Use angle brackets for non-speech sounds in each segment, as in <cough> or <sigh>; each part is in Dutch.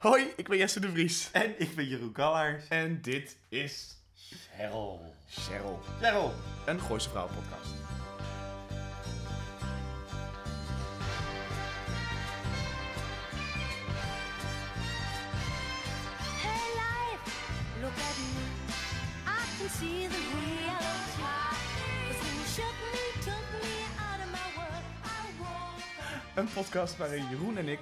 Hoi, ik ben Jesse de Vries. En ik ben Jeroen Kallaars. En dit is Cheryl. Cheryl, Cheryl. een Gooise Vrouwen podcast. Hey life, look at me. I can see the reality. 'Cause when you shut me, took me out of my world. I walk. Een podcast waarin Jeroen en ik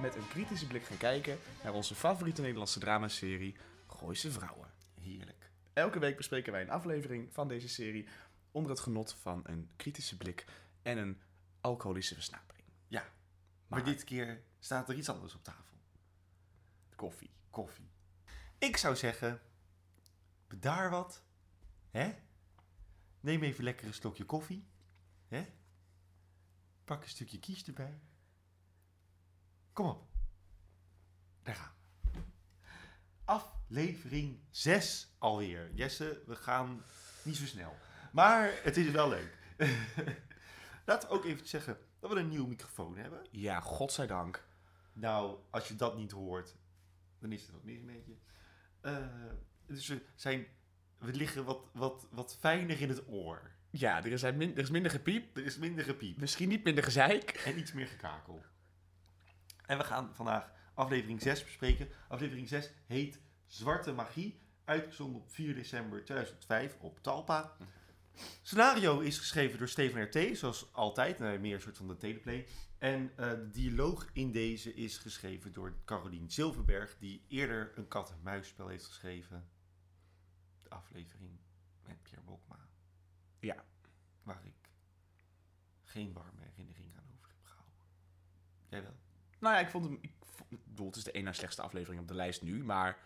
met een kritische blik gaan kijken naar onze favoriete Nederlandse dramaserie Gooise Vrouwen. Heerlijk. Elke week bespreken wij een aflevering van deze serie onder het genot van een kritische blik en een alcoholische versnapering. Ja. Maar, dit keer staat er iets anders op tafel. Koffie. Koffie. Ik zou zeggen, bedaar wat. Hè? Neem even lekker een slokje koffie. Hè? Pak een stukje kies erbij. Kom op. Daar gaan we. Aflevering 6 alweer. Jesse, we gaan niet zo snel. Maar het is wel leuk. <laughs> Laten we ook even zeggen dat we een nieuwe microfoon hebben. Ja, godzijdank. Nou, als je dat niet hoort, dan is het ook niet een beetje. Eh, dus we, zijn, we liggen wat, wat, wat fijner in het oor. Ja, er is, min- er is minder gepiep, Er is minder gepiep misschien niet minder gezeik. en iets meer gekakel. En we gaan vandaag aflevering 6 bespreken. Aflevering 6 heet Zwarte Magie, uitgezonden op 4 december 2005 op Talpa. Scenario is geschreven door Steven R.T., zoals altijd, nou, meer een soort van de teleplay. En eh, de dialoog in deze is geschreven door Carolien Silverberg, die eerder een kat-en-muisspel heeft geschreven. De aflevering met Pierre Bokma, Ja, waar ik geen warme herinnering aan over heb gehouden. Jij wel? Nou ja, ik vond hem. Ik, vond- ik bedoel, het is de één na slechtste aflevering op de lijst nu, maar.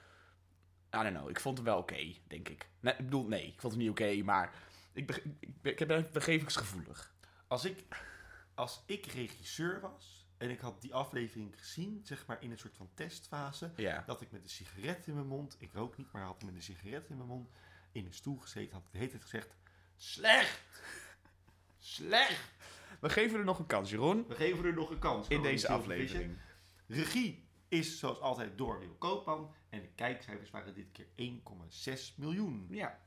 I don't know, ik vond hem wel oké, denk ik. Nee, ik bedoel, nee, ik vond hem niet oké, maar. Ik, beg- ik, ik ben begevingsgevoelig. Als ik, als ik regisseur was en ik had die aflevering gezien, zeg maar in een soort van testfase, Ja. dat ik met een sigaret in mijn mond, ik rook niet, maar had met een sigaret in mijn mond, in een stoel gezeten, had ik de hele tijd gezegd, slecht! Slecht! We geven er nog een kans, Jeroen, We geven er nog een kans. in deze aflevering. Regie is zoals altijd door Wil Koopman en de kijkcijfers waren dit keer 1,6 miljoen. Ja,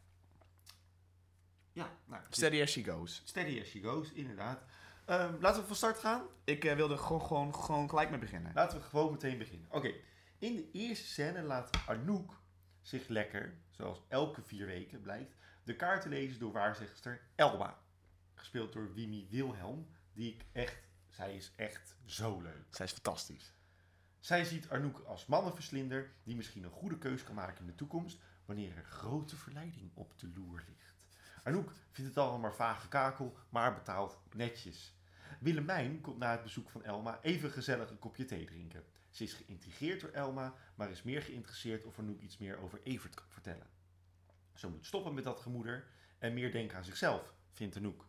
Ja, nou, steady as she goes. steady as she goes, inderdaad. Ehm, laten we van start gaan. Ik eh, wilde gewoon, gewoon, gewoon gelijk mee beginnen. Laten we gewoon meteen beginnen. Oké, in de eerste scène laat Anouk zich lekker, zoals elke vier weken blijkt, de kaarten lezen door waarzegster Elba. Gespeeld door Wimi Wilhelm, die ik echt, zij is echt zo leuk. Zij is fantastisch. Zij ziet Anouk als mannenverslinder die misschien een goede keus kan maken in de toekomst wanneer er grote verleiding op de loer ligt. Anouk vindt het allemaal maar vage kakel, maar betaalt netjes. Willemijn komt na het bezoek van Elma even gezellig een kopje thee drinken. Ze is geïntrigeerd door Elma, maar is meer geïnteresseerd of Anouk iets meer over Evert kan vertellen. Ze moet stoppen met dat gemoeder en meer denken aan zichzelf, vindt Anouk.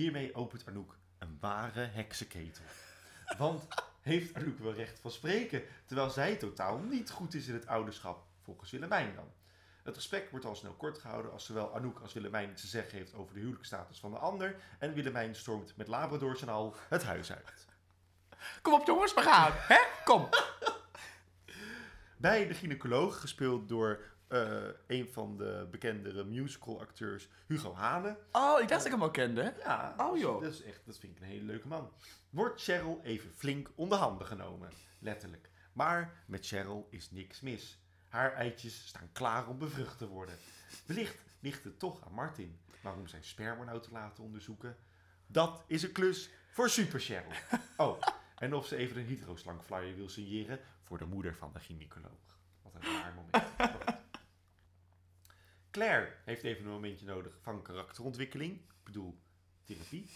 Hiermee opent Anouk een ware heksenketel. Want heeft Anouk wel recht van spreken, terwijl zij totaal niet goed is in het ouderschap, volgens Willemijn dan. Het gesprek wordt al snel kort gehouden als zowel Anouk als Willemijn iets te zeggen heeft over de huwelijksstatus van de ander en Willemijn stormt met labradors en al het huis uit. Kom op jongens, we gaan. Hè? Kom. Bij de gynaecoloog, gespeeld door eh, een van de bekendere musicalacteurs Hugo Hane. Oh, ik dacht dat ik hem al kende. Ja, Oh, joh. Dat, is echt, dat vind ik een hele leuke man. Wordt Cheryl even flink onder handen genomen, letterlijk. Maar met Cheryl is niks mis. Haar eitjes staan klaar om bevrucht te worden. Wellicht ligt het toch aan Martin. Maar om zijn sperma nou te laten onderzoeken, dat is een klus voor Super Cheryl. <laughs> Oh, en of ze even een hydroslang flyer wil signeren voor de moeder van de gynaecoloog. Wat een raar moment. <laughs> Claire heeft even een momentje nodig van karakterontwikkeling. Ik bedoel, therapie.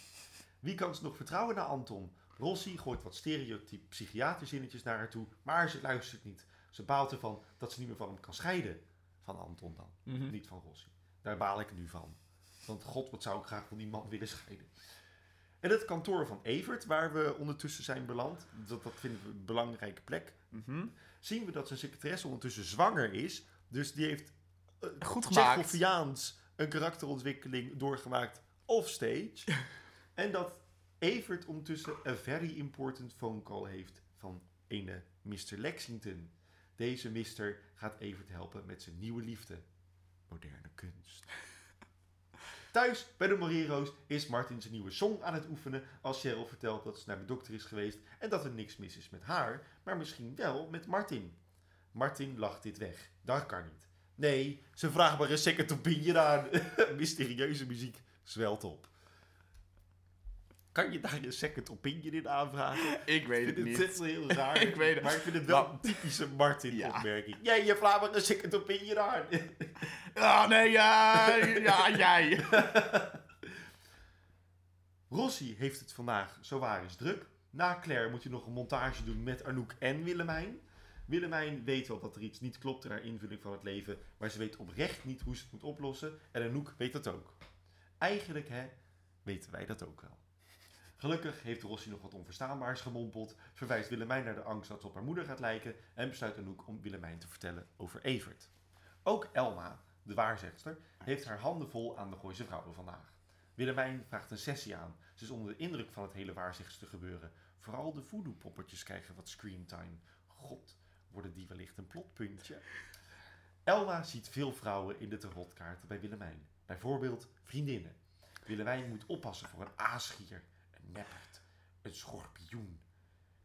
Wie kan ze nog vertrouwen naar Anton? Rossi gooit wat stereotyp psychiaterzinnetjes naar haar toe, maar ze luistert niet. Ze baalt ervan dat ze niet meer van hem kan scheiden. Van Anton dan, Mhm. niet van Rossi. Daar baal ik nu van. Want god, wat zou ik graag van die man willen scheiden. En het kantoor van Evert, waar we ondertussen zijn beland, dat, dat vinden we een belangrijke plek, Mhm. zien we dat zijn secretaresse ondertussen zwanger is. Dus die heeft Goed gemaakt. Tsjechoviaans een karakterontwikkeling doorgemaakt offstage. <laughs> en dat Evert ondertussen een very important phone call heeft van ene Mr. Lexington. Deze mister gaat Evert helpen met zijn nieuwe liefde. Moderne kunst. <laughs> Thuis bij de Morero's is Martin zijn nieuwe song aan het oefenen als Cheryl vertelt dat ze naar de dokter is geweest en dat er niks mis is met haar, maar misschien wel met Martin. Martin lacht dit weg. Dat kan niet. Nee, ze vragen maar een second opinion aan. <laughs> Mysterieuze muziek zwelt op. Kan je daar een second opinion in aanvragen? Ik weet Ik het niet. het heel raar. <laughs> Ik weet het. Maar ik vind het wel een typische Martin-opmerking. Ja. Jij, je vraagt maar een second opinion aan. <laughs> Ah, nee, ja, ja, jij. Rossi heeft het vandaag zowaar eens druk. Na Claire moet hij nog een montage doen met Anouk en Willemijn. Willemijn weet wel dat er iets niet klopt in haar invulling van het leven, maar ze weet oprecht niet hoe ze het moet oplossen. En Anouk weet dat ook. Eigenlijk, hè, weten wij dat ook wel. Gelukkig heeft Rossi nog wat onverstaanbaars gemompeld, verwijst Willemijn naar de angst dat ze op haar moeder gaat lijken en besluit Anouk om Willemijn te vertellen over Evert. Ook Elma, de waarzegster, heeft haar handen vol aan de Gooise vrouwen vandaag. Willemijn vraagt een sessie aan. Ze is onder de indruk van het hele waarzegster gebeuren. Vooral de voodoo-poppetjes krijgen wat screamtime. God, worden die wellicht een plotpuntje? Elma ziet veel vrouwen in de tarotkaarten bij Willemijn. Bijvoorbeeld vriendinnen. Willemijn moet oppassen voor een aasgier, een neppert, een schorpioen.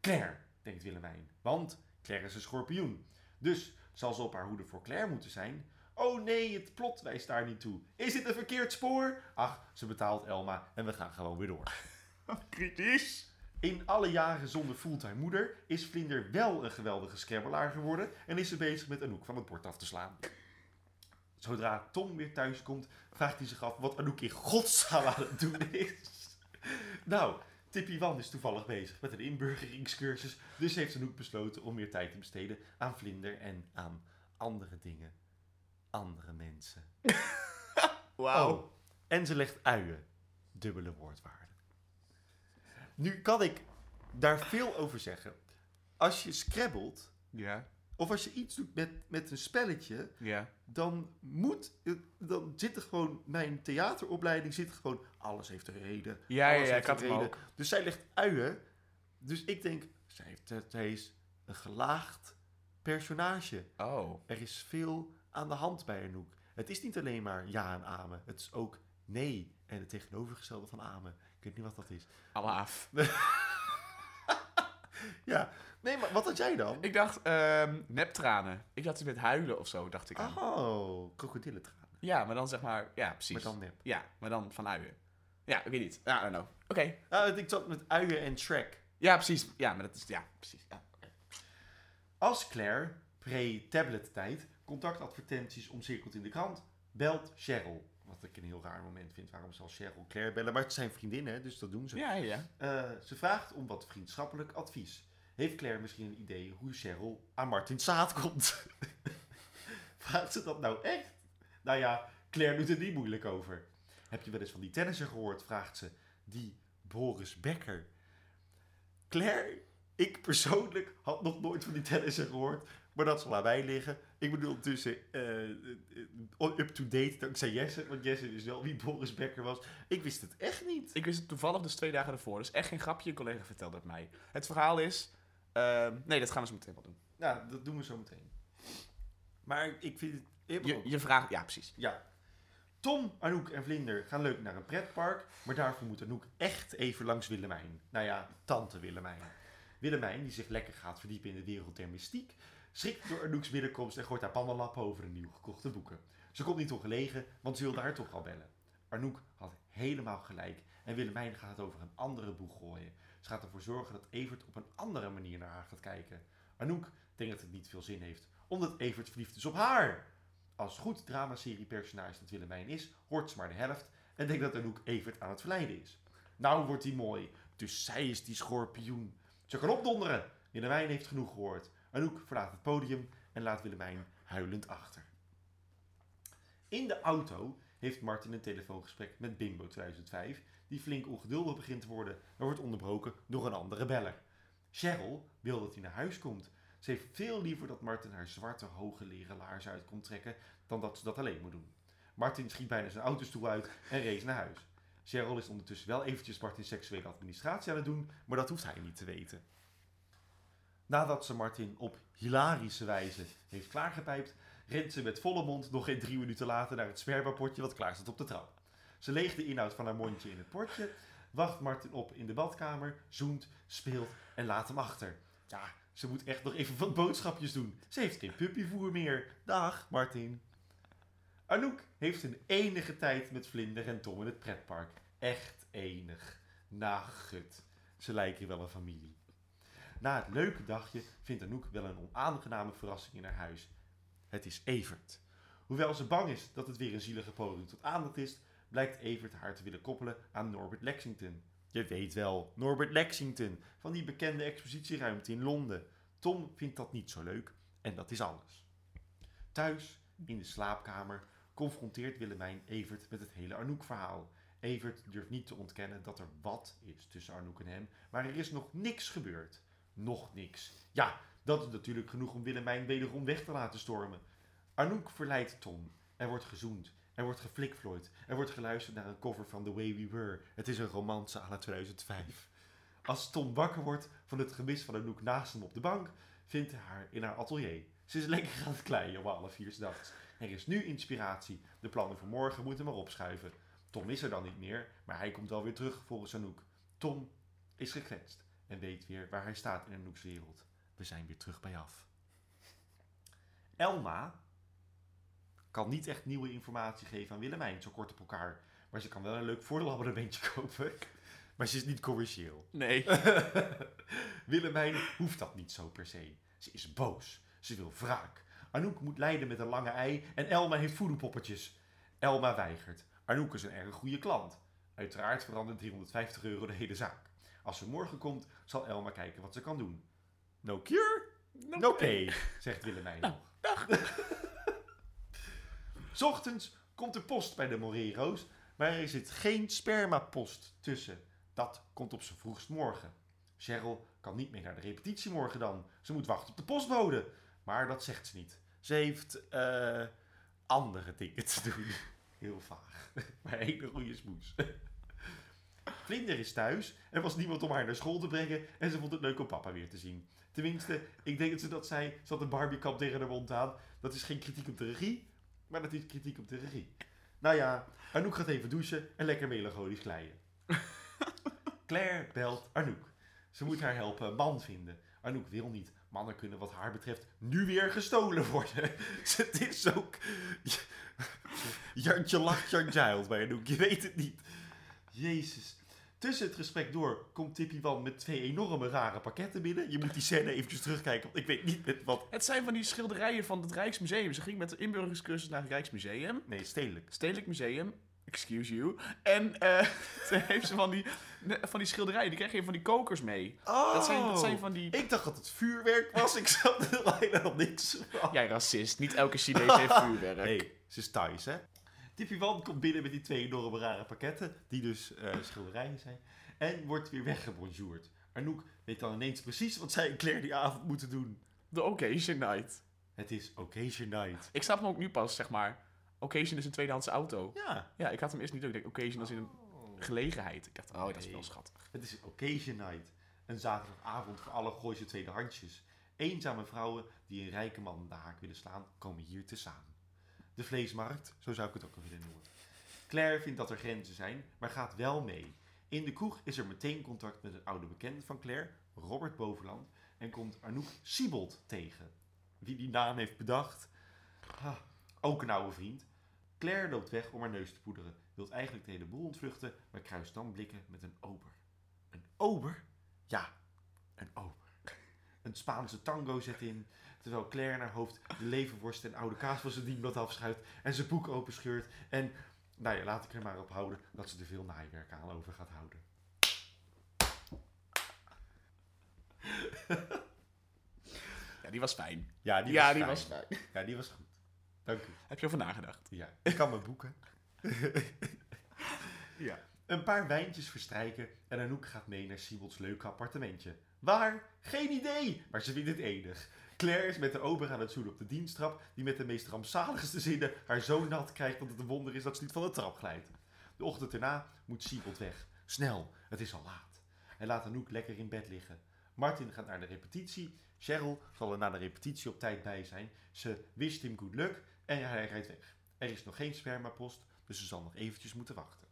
Claire, denkt Willemijn, want Claire is een schorpioen. Dus zal ze op haar hoede voor Claire moeten zijn. Oh nee, het plot wijst daar niet toe. Is dit een verkeerd spoor? Ach, ze betaalt Elma en we gaan gewoon weer door. <laughs> Kritisch. In alle jaren zonder fulltime moeder is Vlinder wel een geweldige scrabbelaar geworden en is ze bezig met Anouk van het bord af te slaan. Zodra Tom weer thuis komt, vraagt hij zich af wat Anouk in godsnaam aan het doen is. Nou, Tippy Wan is toevallig bezig met een inburgeringscursus, dus heeft Anouk besloten om meer tijd te besteden aan Vlinder en aan andere dingen. Andere mensen. <laughs> Wauw. Oh, en ze legt uien. Dubbele woordwaarde. Nu kan ik daar veel over zeggen. Als je scrabbelt, Ja, of als je iets doet met, met een spelletje, ja. dan moet, dan zit er gewoon, mijn theateropleiding zit er gewoon, alles heeft een reden. Ja, alles ja, heeft ik had reden. ook. Dus zij legt uien. Dus ik denk, zij, heeft, zij is een gelaagd personage. Oh. Er is veel aan de hand bij Anouk. Het is niet alleen maar ja en amen. Het is ook nee en het tegenovergestelde van amen. Ik weet niet wat dat is. Alaaf. <laughs> Ja, nee, maar wat had jij dan? Ik dacht, ehm neptranen. Ik dacht iets met huilen of zo, dacht ik aan. Oh, krokodillentranen. Ja, maar dan zeg maar, ja, precies. Maar dan nep. Ja, maar dan van uien. Ja, ik weet niet. Ja, I don't know. Oké. Nou, ik zat met uien en Shrek. Ja, precies. Ja, maar dat is, ja, precies. Ja. Als Claire, pre-tablet tijd, contactadvertenties omcirkelt in de krant, belt Cheryl. Wat ik een heel raar moment vind. Waarom zal Cheryl Claire bellen? Maar het zijn vriendinnen, dus dat doen ze. Ja, ja. Eh, ze vraagt om wat vriendschappelijk advies. Heeft Claire misschien een idee hoe Cheryl aan Martin Zaad komt? <laughs> vraagt ze dat nou echt? Nou ja, Claire doet er niet moeilijk over. Heb je wel eens van die tennisser gehoord? Vraagt ze. Die Boris Becker. Claire, ik persoonlijk had nog nooit van die tennisser gehoord. Maar dat zal aan mij liggen. Ik bedoel ondertussen eh, eh, up-to-date dankzij Jesse. Want Jesse wist wel wie Boris Becker was. Ik wist het echt niet. Ik wist het toevallig dus twee dagen ervoor. Dus echt geen grapje. Een collega vertelde het mij. Het verhaal is... ehm, nee, dat gaan we zo meteen wel doen. Nou, dat doen we zo meteen. Maar ik vind het... Je, je vraagt... Ja, precies. Ja. Tom, Anouk en Vlinder gaan leuk naar een pretpark, maar daarvoor moet Anouk echt even langs Willemijn. Nou ja, tante Willemijn. Willemijn, die zich lekker gaat verdiepen in de wereld der mystiek, schrikt door Anouk's binnenkomst en gooit haar pannenlappen over de nieuw gekochte boeken. Ze komt niet ongelegen, want ze wilde haar toch al bellen. Anouk had helemaal gelijk en Willemijn gaat het over een andere boeg gooien. Ze gaat ervoor zorgen dat Evert op een andere manier naar haar gaat kijken. Anouk denkt dat het niet veel zin heeft, omdat Evert verliefd is op haar. Als goed dramaserie personage dat Willemijn is, hoort ze maar de helft en denkt dat Anouk Evert aan het verleiden is. Nou wordt hij mooi, dus zij is die schorpioen. Ze kan opdonderen. Willemijn heeft genoeg gehoord. Anouk verlaat het podium en laat Willemijn huilend achter. In de auto heeft Martin een telefoongesprek met Bimbo 2005, die flink ongeduldig begint te worden en wordt onderbroken door een andere beller. Cheryl wil dat hij naar huis komt. Ze heeft veel liever dat Martin haar zwarte hoge leren laarzen uit komt trekken dan dat ze dat alleen moet doen. Martin schiet bijna zijn autostoel uit en race naar huis. Cheryl is ondertussen wel eventjes Martin's seksuele administratie aan het doen, maar dat hoeft hij niet te weten. Nadat ze Martin op hilarische wijze heeft klaargepijpt, rent ze met volle mond nog geen drie minuten later naar het spermapotje wat klaar staat op de trap. Ze leegt de inhoud van haar mondje in het potje, wacht Martin op in de badkamer, zoent, speelt en laat hem achter. Ja, ze moet echt nog even wat boodschapjes doen. Ze heeft geen puppyvoer meer. Dag, Martin. Anouk heeft een enige tijd met Vlinder en Tom in het pretpark. Echt enig. Nagut. Ze lijken wel een familie. Na het leuke dagje vindt Anouk wel een onaangename verrassing in haar huis. Het is Evert. Hoewel ze bang is dat het weer een zielige poging tot aandacht is, blijkt Evert haar te willen koppelen aan Norbert Lexington. Je weet wel, Norbert Lexington, van die bekende expositieruimte in Londen. Tom vindt dat niet zo leuk en dat is alles. Thuis, in de slaapkamer, confronteert Willemijn Evert met het hele Anouk-verhaal. Evert durft niet te ontkennen dat er wat is tussen Anouk en hem, maar er is nog niks gebeurd. Nog niks. Ja, dat is natuurlijk genoeg om Willemijn wederom weg te laten stormen. Anouk verleidt Tom. Er wordt gezoend. Er wordt geflikvlooid. Er wordt geluisterd naar een cover van The Way We Were. Het is een romance à la 2005. Als Tom wakker wordt van het gemis van Anouk naast hem op de bank, vindt hij haar in haar atelier. Ze is lekker aan het kleien om half vier nachts. Er is nu inspiratie. De plannen voor morgen moeten maar opschuiven. Tom is er dan niet meer, maar hij komt wel weer terug volgens Anouk. Tom is gekwetst en weet weer waar hij staat in Anouk's wereld. We zijn weer terug bij af. Elma kan niet echt nieuwe informatie geven aan Willemijn, zo kort op elkaar. Maar ze kan wel een leuk voordeelabonnementje <laughs> kopen. Maar ze is niet commercieel. Nee. <laughs> Willemijn hoeft dat niet zo per se. Ze is boos. Ze wil wraak. Anouk moet lijden met een lange ei en Elma heeft voedelpoppetjes. Elma weigert. Anouk is een erg goede klant. Uiteraard verandert 350 euro de hele zaak. Als ze morgen komt, zal Elma kijken wat ze kan doen. No cure, no pay, zegt Willemijn <laughs> nog. <laughs> S ochtends komt de post bij de Morero's, maar er zit geen spermapost tussen. Dat komt op zijn vroegst morgen. Cheryl kan niet meer naar de repetitie morgen dan. Ze moet wachten op de postbode. Maar dat zegt ze niet. Ze heeft eh, andere dingen te doen. <laughs> Heel vaag. Maar hele goede smoes. Vlinder is thuis. Er was niemand om haar naar school te brengen. En ze vond het leuk om papa weer te zien. Tenminste, ik denk dat ze dat zei. Ze had een Barbiekap tegen haar mond aan. Dat is geen kritiek op de regie. Maar dat is kritiek op de regie. Nou ja, Anouk gaat even douchen en lekker melancholisch glijden. <laughs> Claire belt Anouk. Ze moet haar helpen een man vinden. Anouk wil niet. Mannen kunnen wat haar betreft nu weer gestolen worden. <laughs> Het is ook... <laughs> Jantje lacht, Jantje huilt bij Anouk. Je weet het niet. Jezus. Tussen het gesprek door komt Tippy Wan met twee enorme rare pakketten binnen. Je moet die scène eventjes terugkijken, want ik weet niet met wat... Het zijn van die schilderijen van het Rijksmuseum. Ze ging met de inburgerscursus naar het Rijksmuseum. Nee, stedelijk. Stedelijk Museum. Excuse you. En eh <laughs> toen heeft ze van die, van die schilderijen. Die krijg je van die kokers mee. Oh, Dat zijn, dat zijn van die... Ik dacht dat het vuurwerk was. Ik zat er <laughs> helemaal niks van. Jij racist. Niet elke Chinees <laughs> heeft vuurwerk. Nee, ze is Thais, hè? Tippy Wan komt binnen met die twee enorme rare pakketten, die dus eh, schilderijen zijn, en wordt weer weggebonjourd. Anouk weet dan ineens precies wat zij en Claire die avond moeten doen. De Occasion Night. Het is Occasion Night. Ik snap hem ook nu pas, zeg maar. Occasion is een tweedehandse auto. Ja. Ja, ik had hem eerst niet door. Ik denk Occasion als in een gelegenheid. Ik dacht, oh, dat is wel schattig. Het is Occasion Night. Een zaterdagavond voor alle Gooise tweedehandsjes. Eenzame vrouwen die een rijke man de haak willen slaan, komen hier te samen. De vleesmarkt, zo zou ik het ook al willen noemen. Claire vindt dat er grenzen zijn, maar gaat wel mee. In de kroeg is er meteen contact met een oude bekende van Claire, Robert Bovenland, en komt Anouk Siebold tegen. Wie die naam heeft bedacht, ah, ook een oude vriend. Claire loopt weg om haar neus te poederen, wilt eigenlijk de hele boel ontvluchten, maar kruist dan blikken met een ober. Een ober? Ja, een ober. Een Spaanse tango zet in, terwijl Claire in haar hoofd de leverworst en oude kaas van zijn dienblad afschuift en zijn boek openscheurt. En, nou ja, laat ik er maar op houden dat ze er veel naaiwerk aan over gaat houden. Ja, die was fijn. Ja, die ja, was die fijn. was fijn. Ja, die was goed. Dank u. Heb je over nagedacht? Ja, ik kan mijn boeken. <laughs> Ja. Een paar wijntjes verstrijken en Anouk gaat mee naar Siebel's leuke appartementje. Waar? Geen idee, maar ze vindt het enig. Claire is met de ober aan het zoenen op de diensttrap, die met de meest rampzaligste zinnen haar zo nat krijgt dat het een wonder is dat ze niet van de trap glijdt. De ochtend erna moet Siebold weg. Snel, het is al laat. Hij laat Anouk lekker in bed liggen. Martin gaat naar de repetitie. Cheryl zal er na de repetitie op tijd bij zijn. Ze wist hem good luck en hij rijdt weg. Er is nog geen spermapost, dus ze zal nog eventjes moeten wachten.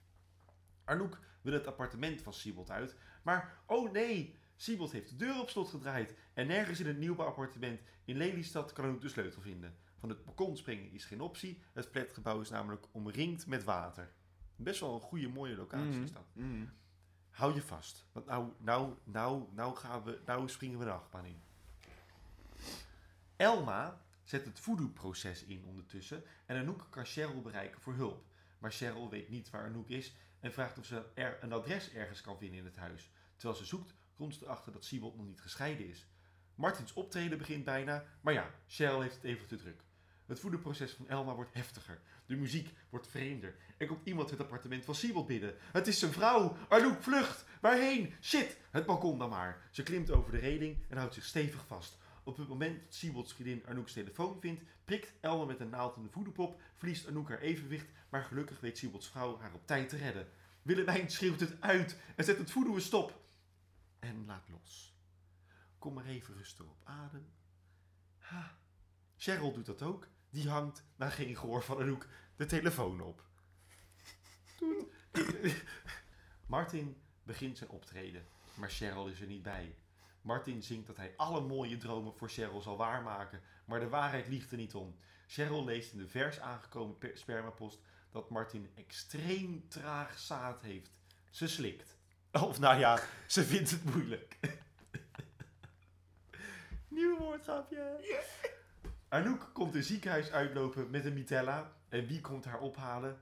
Arnoek wil het appartement van Siebold uit, maar oh nee, Siebold heeft de deur op slot gedraaid en nergens in het nieuwe appartement in Lelystad kan Arnoek de sleutel vinden. Van het balkon springen is geen optie, het flatgebouw is namelijk omringd met water. Best wel een goede, mooie locatie is dat. Mm. Hou je vast, want nou, nou, nou, nou, gaan we, nou springen we de achtbaan in. Elma zet het voodoo-proces in ondertussen en Anouk kan Cheryl bereiken voor hulp. Maar Cheryl weet niet waar Anouk is en vraagt of ze er een adres ergens kan vinden in het huis. Terwijl ze zoekt, komt erachter dat Siebold nog niet gescheiden is. Martins optreden begint bijna, maar ja, Cheryl heeft het even te druk. Het voederproces van Elma wordt heftiger. De muziek wordt vreemder. Er komt iemand het appartement van Siebold binnen. Het is zijn vrouw. Arnoek, vlucht! Waarheen? Shit! Het balkon dan maar. Ze klimt over de reling en houdt zich stevig vast. Op het moment dat Siebold's vriendin Anouk's telefoon vindt, prikt Elma met een naald in de voederpop, verliest Anouk haar evenwicht, maar gelukkig weet Siebold's vrouw haar op tijd te redden. Willemijn schreeuwt het uit en zet het voedoe stop. En laat los. Kom maar even rustig op adem. Ha. Cheryl doet dat ook. Die hangt, na geen gehoor van Anouk, de telefoon op. <laughs> Martin begint zijn optreden, maar Cheryl is er niet bij. Martin zingt dat hij alle mooie dromen voor Cheryl zal waarmaken, maar de waarheid liegt er niet om. Cheryl leest in de vers aangekomen per- spermapost dat Martin extreem traag zaad heeft. Ze slikt. Of nou ja, ze vindt het moeilijk. <laughs> Nieuw woordgrapje. Anouk komt het ziekenhuis uitlopen met een mitella. En wie komt haar ophalen?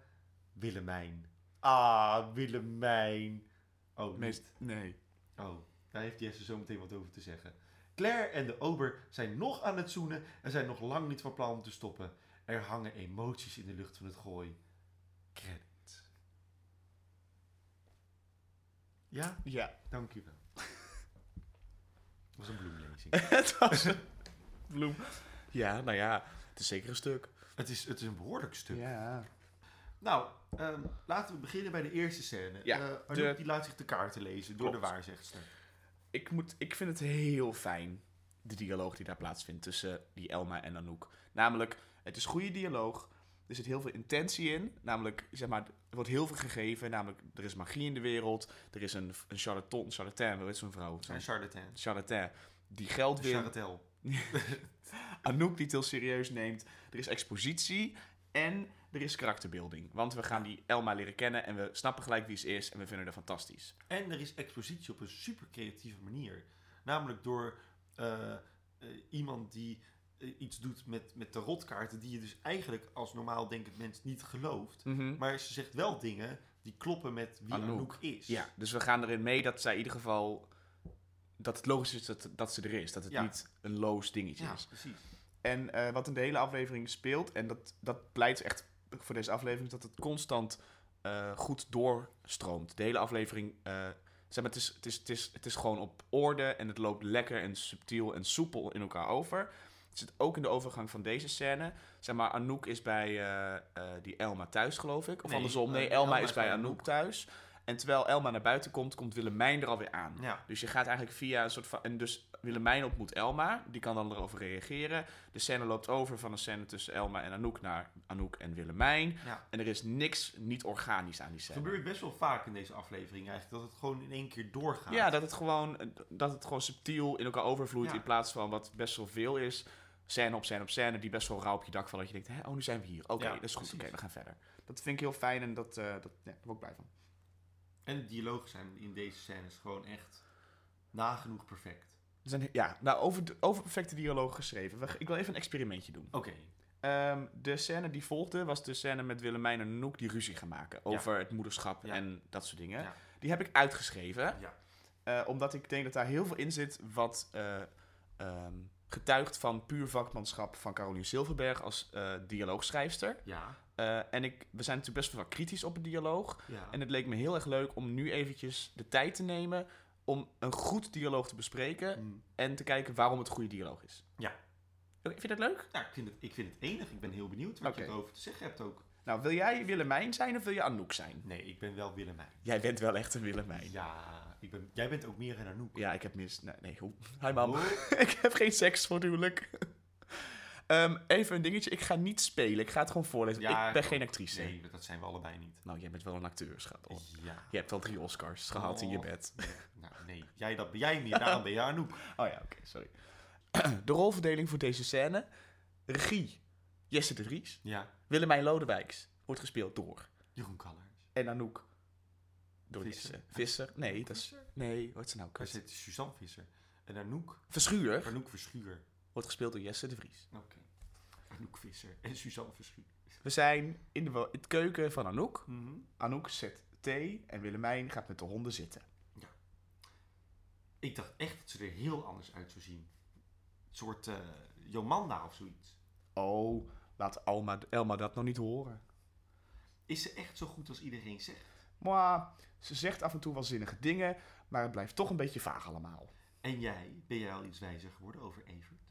Willemijn. Ah, Willemijn. Oh, Meest, niet. nee. Oh, daar heeft Jesse zo meteen wat over te zeggen. Claire en de ober zijn nog aan het zoenen en zijn nog lang niet van plan om te stoppen. Er hangen emoties in de lucht van het gooi. Credit. Ja, Ja. dank u wel. <laughs> Dat was een bloemlezing. <laughs> het was een bloem. Ja, nou ja, het is zeker een stuk. het, is, het is een behoorlijk stuk. Ja. Nou, ehm, laten we beginnen bij de eerste scène. Ja, Eh, de- die laat zich de kaarten lezen door de waarzegster. Ik, moet, ik vind het heel fijn, de dialoog die daar plaatsvindt tussen die Elma en Anouk. Namelijk, het is goede dialoog. Er zit heel veel intentie in. Namelijk, zeg maar, wordt heel veel gegeven. Namelijk, er is magie in de wereld. Er is een, een charlatan, charlatan, hoe heet zo'n vrouw? Zo'n En charlatan. charlatan die geld wil. Charatel. <laughs> Anouk die het heel serieus neemt. Er is expositie en er is karakterbeelding. Want we gaan die Elma leren kennen en we snappen gelijk wie ze is en we vinden haar fantastisch. En er is expositie op een super creatieve manier. Namelijk door eh, eh, iemand die iets doet met, met de rotkaarten, die je dus eigenlijk als normaal denkend mens niet gelooft. Maar ze zegt wel dingen die kloppen met wie Anouk. Anouk, is. Ja, dus we gaan erin mee dat zij in ieder geval... Dat het logisch is dat, dat ze er is. Dat het Ja. niet een loos dingetje Ja, is. precies. En eh, wat in de hele aflevering speelt, en dat, dat pleit echt voor deze aflevering, is dat het constant eh, goed doorstroomt. De hele aflevering, eh, zeg maar, het is, het, is, het, is, het is gewoon op orde en het loopt lekker en subtiel en soepel in elkaar over. Het zit ook in de overgang van deze scène. Zeg maar, Anouk is bij eh, eh, die Elma thuis, geloof ik. Of Nee, andersom, nee, eh, Elma, is bij Anouk thuis. En terwijl Elma naar buiten komt, komt Willemijn er alweer aan. Ja. Dus je gaat eigenlijk via een soort van... En dus Willemijn ontmoet Elma. Die kan dan erover reageren. De scène loopt over van een scène tussen Elma en Anouk naar Anouk en Willemijn. ja. En er is niks niet organisch aan die Het scène. gebeurt best wel vaak in deze aflevering eigenlijk, dat het gewoon in één keer doorgaat. Ja, dat het, gewoon, dat het gewoon subtiel in elkaar overvloeit. Ja. In plaats van wat best wel veel is. Scène op scène op scène. Die best wel rauw op je dak vallen. Dat je denkt, Hè, oh nu zijn we hier. Oké, Ja, dat is goed. Oké, we gaan verder. Dat vind ik heel fijn en dat, eh, dat, ja, daar word ik blij van. En de dialogen zijn in deze scènes gewoon echt nagenoeg perfect. Er zijn, ja, nou, over, over perfecte dialoog geschreven. We- Ik wil even een experimentje doen. Oké. Ehm, de scène die volgde was de scène met Willemijn en Anouk die ruzie gaan maken over het moederschap Ja. en dat soort dingen. Ja. Die heb ik uitgeschreven, Ja. eh, omdat ik denk dat daar heel veel in zit wat eh, ehm, getuigt van puur vakmanschap van Caroline Silverberg als eh, dialoogschrijfster. Ja. Eh, en ik, we zijn natuurlijk best wel kritisch op het dialoog. Ja. En het leek me heel erg leuk om nu eventjes de tijd te nemen om een goed dialoog te bespreken Mm. en te kijken waarom het goede dialoog is. Ja. Oké, Vind je dat leuk? Ja, ik vind, het, ik vind het enig. Ik ben heel benieuwd wat Oké. je erover te zeggen hebt ook. Nou, wil jij Willemijn zijn of wil je Anouk zijn? Nee, ik ben wel Willemijn. Jij bent wel echt een Willemijn. Ja, ik ben, jij bent ook meer een Anouk. Ja, ik heb mis... Nee, nee hoe? Hi, mam. Oh. <laughs> ik heb geen seks voor het huwelijk. Ehm, even een dingetje. Ik ga niet spelen. Ik ga het gewoon voorlezen. Ja, ik ben geen actrice. Nee, dat zijn we allebei niet. Nou, jij bent wel een acteur, schat. Oh. Ja. Je hebt al drie Oscars gehad in je Oh. bed. <laughs> Nou, nee. Jij, dat ben jij meer. Daarom ben je Anouk. <laughs> Oh ja, oké, sorry. <clears throat> De rolverdeling voor deze scène. Regie, Jesse de Vries. Ja. Willemijn Lodewijks wordt gespeeld door. Jeroen Kallers. En Anouk. Door Visser. Jesse. Visser? Nee, dat is... Nee, wat is nou? Kut. zit Suzanne Visser. En Anouk. Verschuur Anouk Verschuur. wordt gespeeld door Jesse de Vries. Oké. Anouk Visser. En Suzanne Verschuur. We zijn in de, keuken van Anouk. Mhm. Anouk zet thee en Willemijn gaat met de honden zitten. Ik dacht echt dat ze er heel anders uit zou zien. Een soort eh, Jomanda of zoiets. Oh, laat Alma, Elma dat nog niet horen. Is ze echt zo goed als iedereen zegt? Maar ze zegt af en toe wel zinnige dingen, maar het blijft toch een beetje vaag allemaal. En jij, ben jij al iets wijzer geworden over Evert?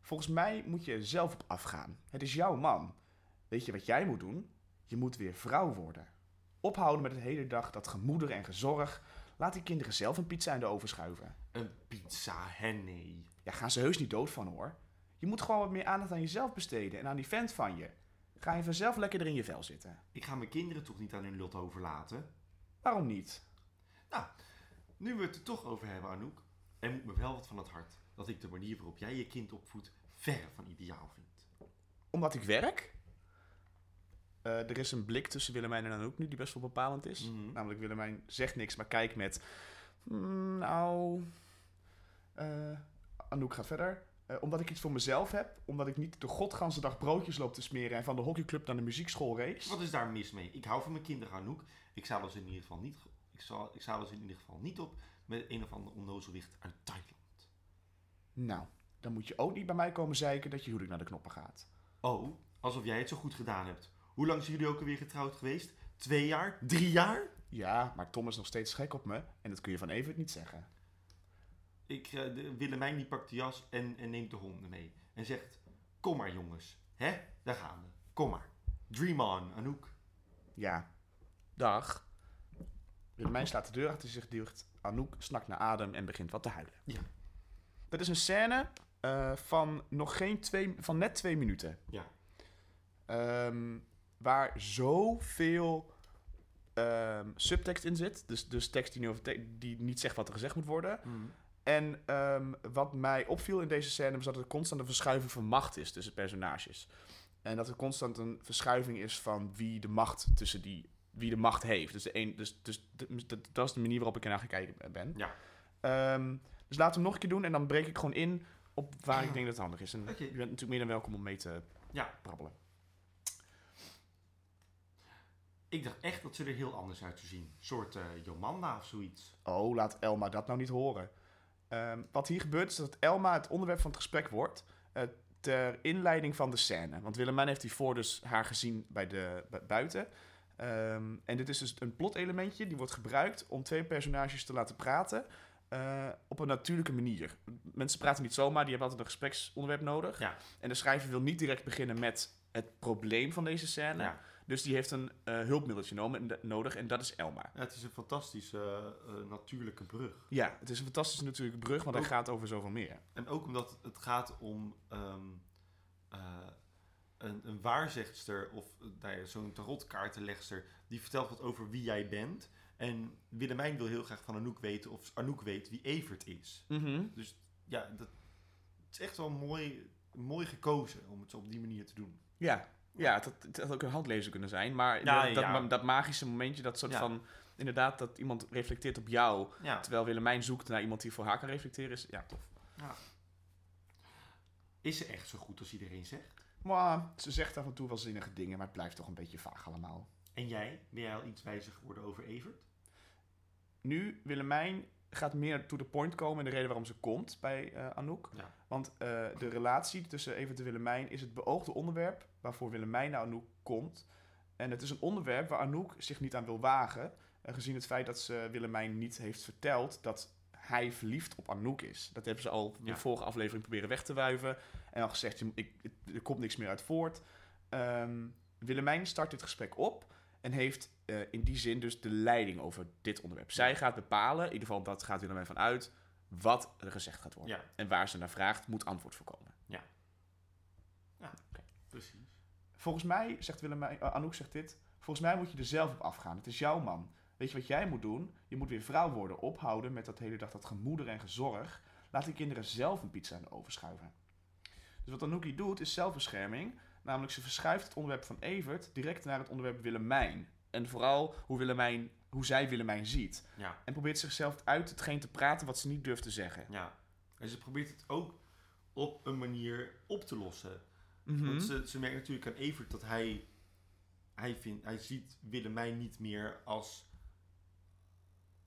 Volgens mij moet je er zelf op afgaan. Het is jouw man. Weet je wat jij moet doen? Je moet weer vrouw worden. Ophouden met het hele dag dat gemoeder en gezorg. Laat die kinderen zelf een pizza in de oven schuiven. Een pizza, hè nee. Ja, gaan ze heus niet dood van hoor. Je moet gewoon wat meer aandacht aan jezelf besteden en aan die vent van je. Ga je vanzelf lekker er in je vel zitten. Ik ga mijn kinderen toch niet aan hun lot overlaten? Waarom niet? Nu we het er toch over hebben, Anouk. Er moet me wel wat van het hart. Dat ik de manier waarop jij je kind opvoedt verre van ideaal vind. Omdat ik werk. Eh, er is een blik tussen Willemijn en Anouk nu die best wel bepalend is. Mhm. Namelijk Willemijn zegt niks, maar kijkt met... "Hmm, nou... eh, Anouk gaat verder. Eh, omdat ik iets voor mezelf heb. Omdat ik niet de godganse dag broodjes loop te smeren... en van de hockeyclub naar de muziekschool race. Wat is daar mis mee? Ik hou van mijn kinderen, Anouk. Ik zadel ze in ieder geval niet, ik zal, ik zadel ze in ieder geval niet op met een of ander onnozelwicht uit Thailand. Nou, dan moet je ook niet bij mij komen zeiken dat je huwelijk naar de knoppen gaat. Oh, alsof jij het zo goed gedaan hebt. Hoe lang zijn jullie ook alweer getrouwd geweest? Twee jaar? Drie jaar? Ja, maar Tom is nog steeds gek op me. En dat kun je van Evert niet zeggen. Ik, eh, de, Willemijn die pakt de jas en, en neemt de honden mee. En zegt, kom maar jongens. Hè? Daar gaan we. Kom maar. Dream on, Anouk. Ja. Dag. Willemijn slaat de deur achter zich dicht. Anouk snakt naar adem en begint wat te huilen. Ja. Dat is een scène eh, van nog geen twee, van net twee minuten. Ja. Ehm, waar zoveel ehm, subtekst in zit. Dus, dus tekst die, niet over te- die niet zegt wat er gezegd moet worden. En ehm, wat mij opviel in deze scène was dat er constant een verschuiving van macht is tussen personages. En dat er constant een verschuiving is van wie de macht tussen die wie de macht heeft. Dus, de een, dus, dus de- dat, dat is de manier waarop ik ernaar gekeken ben. Ja. Ehm, dus laten we hem nog een keer doen en dan breek ik gewoon in op waar ik denk dat het handig is. En je bent natuurlijk meer dan welkom om mee te Ja. brabbelen. Ik dacht echt dat ze er heel anders uit zou zien. Een soort eh, Jomanda of zoiets. Oh, laat Elma dat nou niet horen. Ehm, wat hier gebeurt is dat Elma het onderwerp van het gesprek wordt. eh, ter inleiding van de scène. Want Willemijn heeft hiervoor dus haar gezien bij de, bu- buiten. Ehm, en dit is dus een plotelementje die wordt gebruikt om twee personages te laten praten. eh, op een natuurlijke manier. Mensen praten niet zomaar, die hebben altijd een gespreksonderwerp nodig. Ja. En de schrijver wil niet direct beginnen met het probleem van deze scène. Ja. Dus die heeft een eh, hulpmiddeltje nomen- nodig en dat is Elma. Ja, het is een fantastische eh, natuurlijke brug. Ja, het is een fantastische natuurlijke brug, want hij Ook- gaat over zoveel meer. En ook omdat het gaat om ehm, eh, een, een waarzegster of eh, nou ja, zo'n tarotkaartenlegster die vertelt wat over wie jij bent. En Willemijn wil heel graag van Anouk weten of Anouk weet wie Evert is. Dus ja, dat het is echt wel mooi, mooi gekozen om het zo op die manier te doen. Ja, ja het, had, het had ook een handlezer kunnen zijn, maar Ja, dat, dat, ja. dat magische momentje, dat soort Ja. van... Inderdaad, dat iemand reflecteert op jou, terwijl Willemijn zoekt naar iemand die voor haar kan reflecteren, is ja, tof. is ze echt zo goed als iedereen zegt? Maar ze zegt af en toe wel zinnige dingen, maar het blijft toch een beetje vaag allemaal. En jij, ben jij al iets wijzer geworden over Evert? Nu, Willemijn gaat meer to the point komen in de reden waarom ze komt bij eh, Anouk. Want eh, de relatie tussen Evert en Willemijn is het beoogde onderwerp waarvoor Willemijn naar Anouk komt. En het is een onderwerp waar Anouk zich niet aan wil wagen. eh, gezien het feit dat ze Willemijn niet heeft verteld dat hij verliefd op Anouk is. Dat hebben ze al in Ja. de vorige aflevering proberen weg te wuiven. En al gezegd, ik, er komt niks meer uit voort. Ehm, Willemijn start dit gesprek op en heeft eh, in die zin dus de leiding over dit onderwerp. Zij gaat bepalen, in ieder geval dat gaat Willemijn van uit, wat er gezegd gaat worden. Ja, En waar ze naar vraagt, moet antwoord voorkomen. precies. Volgens mij, zegt Willemijn, eh, Anouk zegt dit, volgens mij moet je er zelf op afgaan. Het is jouw man. Weet je wat jij moet doen? Je moet weer vrouw worden, ophouden met dat hele dag dat gemoeder en gezorg. Laat die kinderen zelf een pizza in de oven schuiven. Dus wat Anouk hier doet, is zelfbescherming. Namelijk, ze verschuift het onderwerp van Evert direct naar het onderwerp Willemijn. En vooral hoe, Willemijn, hoe zij Willemijn ziet. Ja, En probeert zichzelf uit hetgeen te praten wat ze niet durft te zeggen. ja. En ze probeert het ook op een manier op te lossen. Mhm. Want ze, ze merkt natuurlijk aan Evert dat hij, hij, vindt, hij ziet Willemijn niet meer als,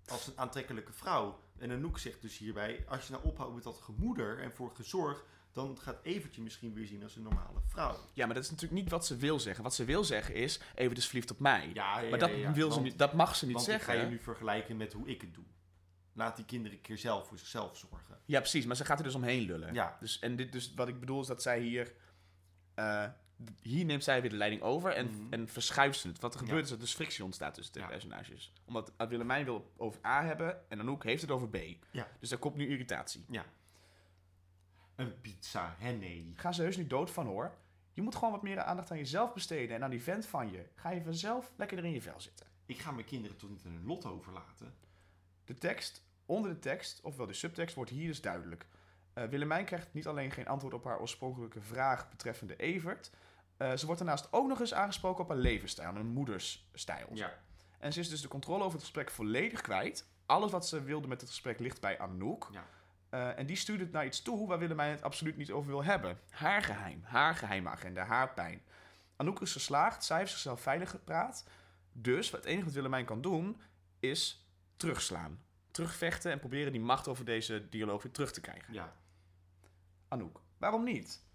als een aantrekkelijke vrouw. En Anouk zegt dus hierbij, als je nou ophoudt met dat gemoeder en voor gezorg, dan gaat Evertje misschien weer zien als een normale vrouw. Ja, maar dat is natuurlijk niet wat ze wil zeggen. Wat ze wil zeggen is, Evert is verliefd op mij. Ja, ja, maar dat, ja, wil ze niet, dat mag ze niet Want zeggen. ga je nu vergelijken met hoe ik het doe. Laat die kinderen een keer zelf voor zichzelf zorgen. Ja, precies. Maar ze gaat er dus omheen lullen. Ja. Dus, en dit, dus wat ik bedoel is dat zij hier... eh, hier neemt zij weer de leiding over en, Mhm. en verschuift ze het. Wat er gebeurt Ja. is dat dus frictie ontstaat tussen de Ja. personages. Omdat Willemijn wil over A hebben en Anouk heeft het over B. Ja. Dus daar komt nu irritatie. Ja. Een pizza, hè nee. Ga ze heus niet dood van hoor. Je moet gewoon wat meer aandacht aan jezelf besteden en aan die vent van je. Ga je vanzelf lekker er in je vel zitten. Ik ga mijn kinderen toch niet aan hun lot overlaten? De tekst, onder de tekst, ofwel de subtekst, wordt hier dus duidelijk. Eh, Willemijn krijgt niet alleen geen antwoord op haar oorspronkelijke vraag betreffende Evert. eh, ze wordt daarnaast ook nog eens aangesproken op haar levensstijl, een moedersstijl. Ja. En ze is dus de controle over het gesprek volledig kwijt. Alles wat ze wilde met het gesprek ligt bij Anouk. Ja. Eh, en die stuurt het naar iets toe waar Willemijn het absoluut niet over wil hebben. Haar geheim, haar geheime agenda, haar pijn. Anouk is geslaagd, zij heeft zichzelf veilig gepraat. Dus het enige wat Willemijn kan doen, is terugslaan. Terugvechten en proberen die macht over deze dialoog weer terug te krijgen. Ja. Anouk, waarom niet?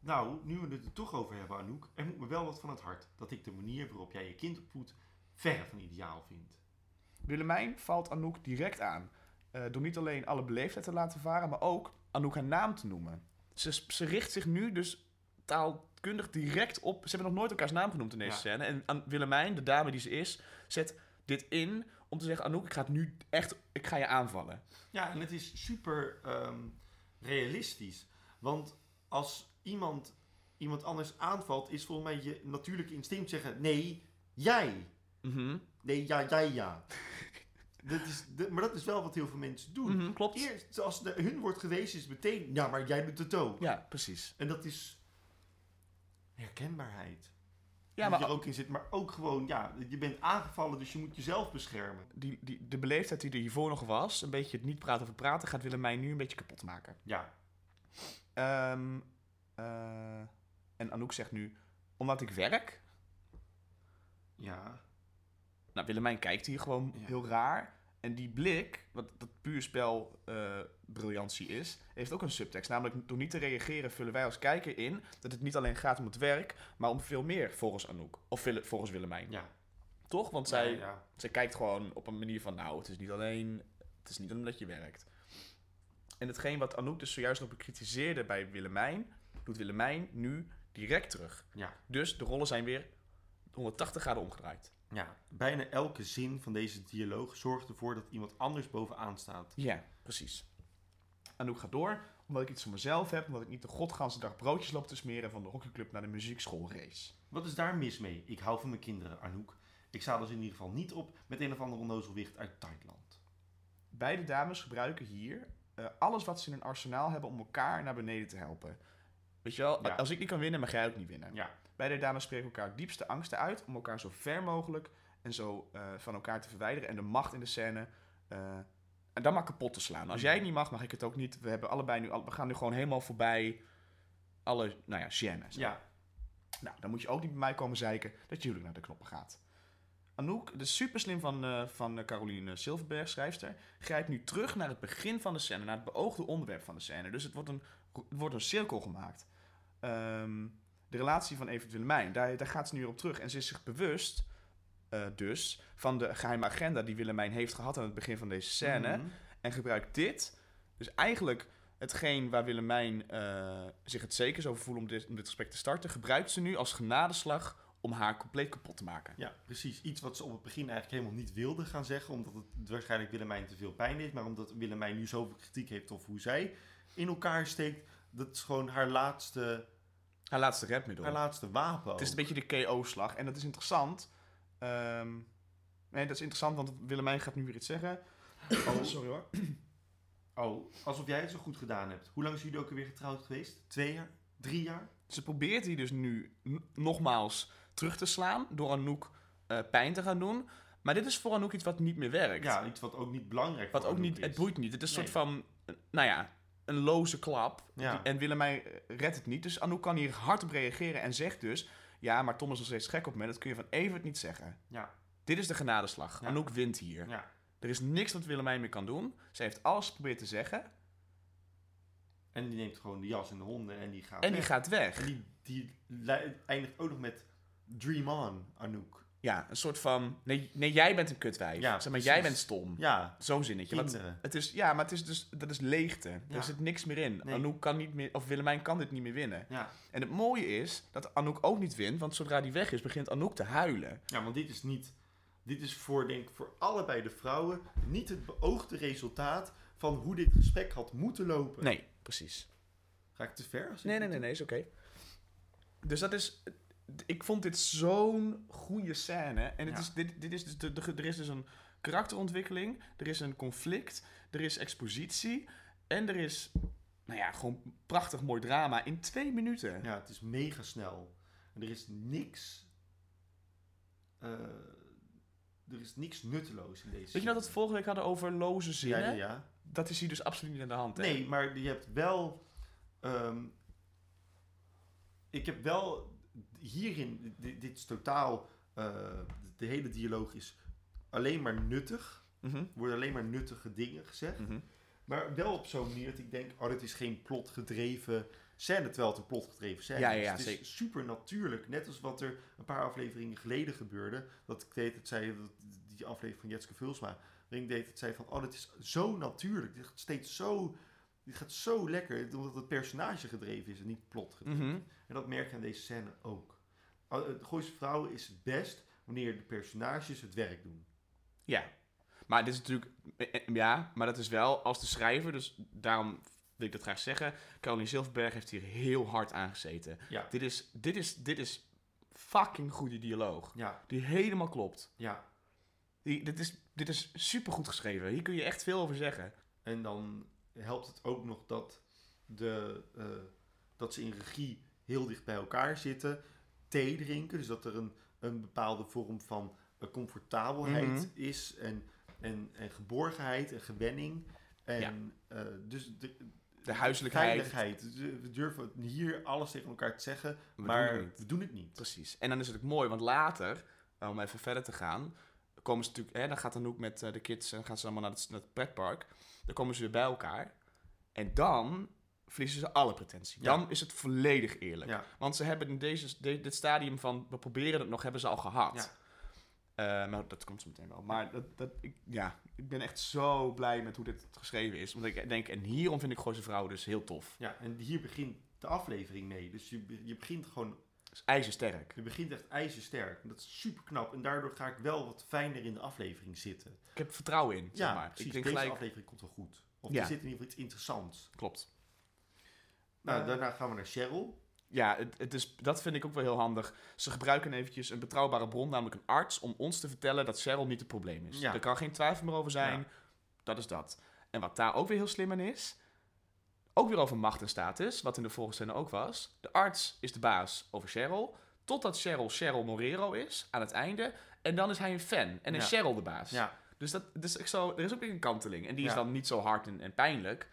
Nou, nu we het er toch over hebben, Anouk, er moet me wel wat van het hart. Dat ik de manier waarop jij je kind opvoedt verre van ideaal vind. Willemijn valt Anouk direct aan. eh, door niet alleen alle beleefdheid te laten varen, maar ook Anouk haar naam te noemen. Ze, ze richt zich nu dus taalkundig direct op. Ze hebben nog nooit elkaars naam genoemd in deze Ja. scène. En An- Willemijn, de dame die ze is, zet dit in om te zeggen: Anouk, ik ga het nu echt. Ik ga je aanvallen. Ja, en het is super ehm, realistisch. Want als iemand iemand anders aanvalt, is volgens mij je natuurlijke instinct zeggen: nee, jij. Mhm. Nee, ja, jij, ja. <laughs> dat is, de- maar dat is wel wat heel veel mensen doen. Mhm, klopt. Eerst, als de, hun wordt gewezen, is meteen, ja, maar jij bent het ook. Ja, precies. En dat is herkenbaarheid. Ja, die maar ook in zit. Maar ook gewoon, ja, je bent aangevallen, dus je moet jezelf beschermen. die, die, de beleefdheid die er hiervoor nog was, een beetje het niet praten over praten, gaat Willemijn nu een beetje kapot maken. Ja, Ehm, eh, en Anouk zegt nu: Omdat ik werk, ja, Nou, Willemijn kijkt hier gewoon Ja. heel raar. En die blik, wat dat puur spel eh, briljantie is, heeft ook een subtekst. Namelijk, door niet te reageren vullen wij als kijker in dat het niet alleen gaat om het werk, maar om veel meer volgens Anouk. Of volgens Willemijn. ja. Toch? Want zij, Ja, ja. zij kijkt gewoon op een manier van, nou, het is niet alleen, het is niet omdat je werkt. En hetgeen wat Anouk dus zojuist nog bekritiseerde bij Willemijn, doet Willemijn nu direct terug. Ja. Dus de rollen zijn weer 180 graden omgedraaid. Ja, bijna elke zin van deze dialoog zorgt ervoor dat iemand anders bovenaan staat. Ja, precies. Anouk gaat door, omdat ik iets voor mezelf heb, omdat ik niet de godganse dag broodjes loop te smeren van de hockeyclub naar de muziekschoolrace. Wat is daar mis mee? Ik hou van mijn kinderen, Anouk. Ik sta dus in ieder geval niet op met een of ander onnozelwicht uit Thailand. Beide dames gebruiken hier eh, alles wat ze in hun arsenaal hebben om elkaar naar beneden te helpen. Weet je wel, Ja. als ik niet kan winnen, mag jij ook niet winnen. Ja, Beide dames spreken elkaar diepste angsten uit om elkaar zo ver mogelijk en zo eh, van elkaar te verwijderen en de macht in de scène eh, en dan maar kapot te slaan. Als jij het niet mag, mag ik het ook niet. We hebben allebei nu, al- we gaan nu gewoon helemaal voorbij alle, nou ja, gêne. zeg ja, Nou, dan moet je ook niet bij mij komen zeiken dat huwelijk naar de knoppen gaat. Anouk, de super slim van, eh, van Caroline Silverberg, schrijfster, grijpt nu terug naar het begin van de scène, naar het beoogde onderwerp van de scène. Dus het wordt een, wordt een cirkel gemaakt. Ehm, de relatie van Evert Willemijn, daar, daar gaat ze nu weer op terug. En ze is zich bewust, eh, dus, van de geheime agenda die Willemijn heeft gehad aan het begin van deze scène. Mhm. En gebruikt dit, dus eigenlijk hetgeen waar Willemijn eh, zich het zekers over voelt om dit, om dit gesprek te starten, gebruikt ze nu als genadeslag om haar compleet kapot te maken. Ja, precies. Iets wat ze op het begin eigenlijk helemaal niet wilde gaan zeggen. Omdat het waarschijnlijk Willemijn te veel pijn deed. Maar omdat Willemijn nu zoveel kritiek heeft op hoe zij in elkaar steekt. Dat is gewoon haar laatste, Haar laatste rapmiddel. haar laatste wapen. Het is een beetje de KO-slag. En dat is interessant. Ehm, nee, dat is interessant, want Willemijn gaat nu weer iets zeggen. Oh, Sorry hoor. <clears throat> oh, alsof jij het zo goed gedaan hebt. Hoe lang zijn jullie ook alweer getrouwd geweest? Twee jaar? Drie jaar? Ze probeert die dus nu nogmaals terug te slaan door Anouk eh, pijn te gaan doen. Maar dit is voor Anouk iets wat niet meer werkt. Ja, iets wat ook niet belangrijk wat ook Anouk niet, is. het boeit niet. Het is een soort van, eh, nou ja, een loze klap. Ja. Die- En Willemijn redt het niet. Dus Anouk kan hier hard op reageren en zegt dus... Ja, maar Tom is nog steeds gek op me. Dat kun je van Evert niet zeggen. Ja, Dit is de genadeslag. Ja. Anouk wint hier. ja. Er is niks wat Willemijn meer kan doen. Ze heeft alles geprobeerd te zeggen. En die neemt gewoon de jas en de honden en die gaat En die weg. gaat weg. En die, die eindigt ook nog met Dream On, Anouk. Ja, een soort van... Nee, nee jij bent een kutwijf. Ja, zeg maar, jij bent stom. Ja, Zo'n zinnetje. Want het is, ja, maar het is dus, dat is leegte. Ja. Er zit niks meer in. Nee. Anouk kan niet meer... Of Willemijn kan dit niet meer winnen. Ja. En het mooie is dat Anouk ook niet wint. Want zodra die weg is, begint Anouk te huilen. ja, want dit is niet... Dit is voor, denk ik, voor allebei de vrouwen niet het beoogde resultaat van hoe dit gesprek had moeten lopen. Nee, precies. Ga ik te ver? Nee, nee, nee, nee, is oké. Dus dat is... Ik vond dit zo'n goede scène. En het Ja. is, dit, dit is dus de, de, er is dus een karakterontwikkeling. Er is een conflict. Er is expositie. En er is, nou ja, gewoon prachtig mooi drama in twee minuten. Ja, het is mega snel. En er is niks... eh, er is niks nutteloos in deze Weet je dat we het vorige week hadden over loze zinnen? ja, ja. Dat is hier dus absoluut niet aan de hand. Hè? Nee, maar je hebt wel. ehm, ik heb wel hierin. Dit, dit is totaal. eh, de hele dialoog is alleen maar nuttig. Er worden alleen maar nuttige dingen gezegd. mhm. Maar wel op zo'n manier dat ik denk: oh, dit is geen plotgedreven scène. Terwijl het een plotgedreven scène Ja, is. ja, het is super natuurlijk. Net als wat er een paar afleveringen geleden gebeurde. Dat ik deed het zei. Dat, die aflevering van Jetske Vulsma. Waarin ik deed het zei van: oh, dit is zo natuurlijk. Dit gaat steeds zo. Dit gaat zo lekker, omdat het personage gedreven is en niet plot gedreven. Mhm. En dat merk je aan deze scène ook. Oh, De Gooise Vrouwen is het best wanneer de personages het werk doen. Ja. Maar dit is natuurlijk... eh, eh, Ja, maar dat is wel als de schrijver. Dus daarom wil ik dat graag zeggen. Caroline Silverberg heeft hier heel hard aan gezeten. Ja, Dit is, dit is, dit is fucking goede dialoog. ja, Die helemaal klopt. ja. Die, dit, is, dit is super goed geschreven. Hier kun je echt veel over zeggen. En dan helpt het ook nog dat, de, eh, dat ze in regie heel dicht bij elkaar zitten. Thee drinken, dus dat er een, een bepaalde vorm van eh, comfortabelheid Mhm. is. En, en, en geborgenheid en gewenning. En eh, dus de, De huiselijkheid. veiligheid. Dus, eh, We durven hier alles tegen elkaar te zeggen, We maar doen we doen het niet. Precies. En dan is het ook mooi, want later, om even verder te gaan, komen ze natuurlijk, hè, dan gaat Anouk met de kids en gaan ze allemaal naar het, naar het pretpark. Dan komen ze weer bij elkaar. En dan verliezen ze alle pretentie. Ja. Dan is het volledig eerlijk. Ja. Want ze hebben in deze, de- dit stadium van we proberen het nog, hebben ze al gehad. Ja. Eh, maar dat komt zo meteen wel. Maar dat, dat, ik, ja, ik ben echt zo blij met hoe dit geschreven is. Want ik denk, en hierom vind ik Gooise Vrouwen dus heel tof. Ja, en hier begint de aflevering mee. Dus je, be- je begint gewoon, Het is ijzersterk. je begint echt ijzersterk. Dat is super knap. En daardoor ga ik wel wat fijner in de aflevering zitten. Ik heb vertrouwen in, zeg Ja, maar. precies. Ik denk Deze gelijk, aflevering komt wel goed. Of er zit in ieder geval iets interessants. klopt. Nou, daarna gaan we naar Cheryl. Ja, het, het is, dat vind ik ook wel heel handig. Ze gebruiken eventjes een betrouwbare bron, namelijk een arts, om ons te vertellen dat Cheryl niet het probleem is. Ja. Er kan geen twijfel meer over zijn. Ja. Dat is dat. En wat daar ook weer heel slim in is, ook weer over macht en status, wat in de vorige scène ook was. De arts is de baas over Cheryl, totdat Cheryl Cheryl Morero is, aan het einde. En dan is hij een fan en is Ja. Cheryl de baas. Dus, dat, dus ik zo, er is ook weer een kanteling. En die is dan niet zo hard en, en pijnlijk.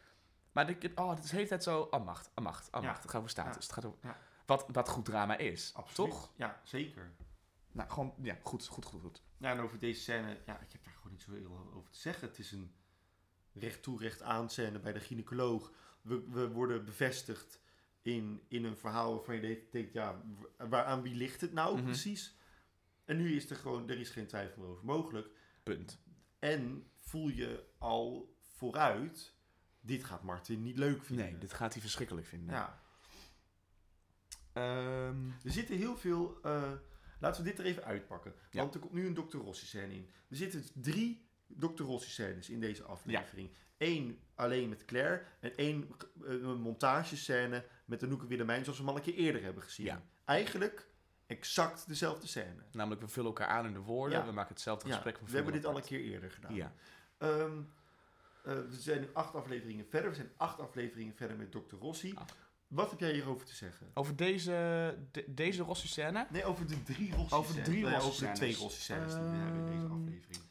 Maar ik, oh, het is de hele tijd zo, ah macht, ah macht, ah Ja. macht. Het gaat over status. Ja. Het gaat over, Ja. wat, wat goed drama is, absoluut. toch? Ja, zeker. Nou, gewoon, ja, goed, goed, goed, goed. Ja, en over deze scène, ja, ik heb daar gewoon niet zo heel over te zeggen. Het is een recht toe, recht aan scène bij de gynaecoloog. We, we worden bevestigd in, in een verhaal waarvan je denkt- ja, wa- waaraan wie ligt het nou Mhm. precies? En nu is er gewoon, er is geen twijfel over mogelijk. Punt. En voel je al vooruit, dit gaat Martin niet leuk vinden. Nee, dit gaat hij verschrikkelijk vinden. Ja, Ehm, er zitten heel veel, eh, Laten we dit er even uitpakken. Ja. Want er komt nu een Dr. Rossi scène in. Er zitten drie Dr. Rossi scènes in deze aflevering. Eén alleen met Claire en één eh, een montagescène met Anouk en Willemijn zoals we hem al een keer eerder hebben gezien. Ja. Eigenlijk exact dezelfde scène. Namelijk, we vullen elkaar aan in de woorden. Ja. We maken hetzelfde Ja, gesprek. we hebben dit al een keer eerder gedaan. Ja. Ehm, eh, we zijn nu acht afleveringen verder. We zijn acht afleveringen verder met Dr. Rossi. Wat heb jij hierover te zeggen? Over deze, de- deze Rossi-scène. Nee, over de drie Rossi Over de drie Nee, Over de Rossi-scènes. twee Rossi scènes die we hebben in deze Ehm, aflevering.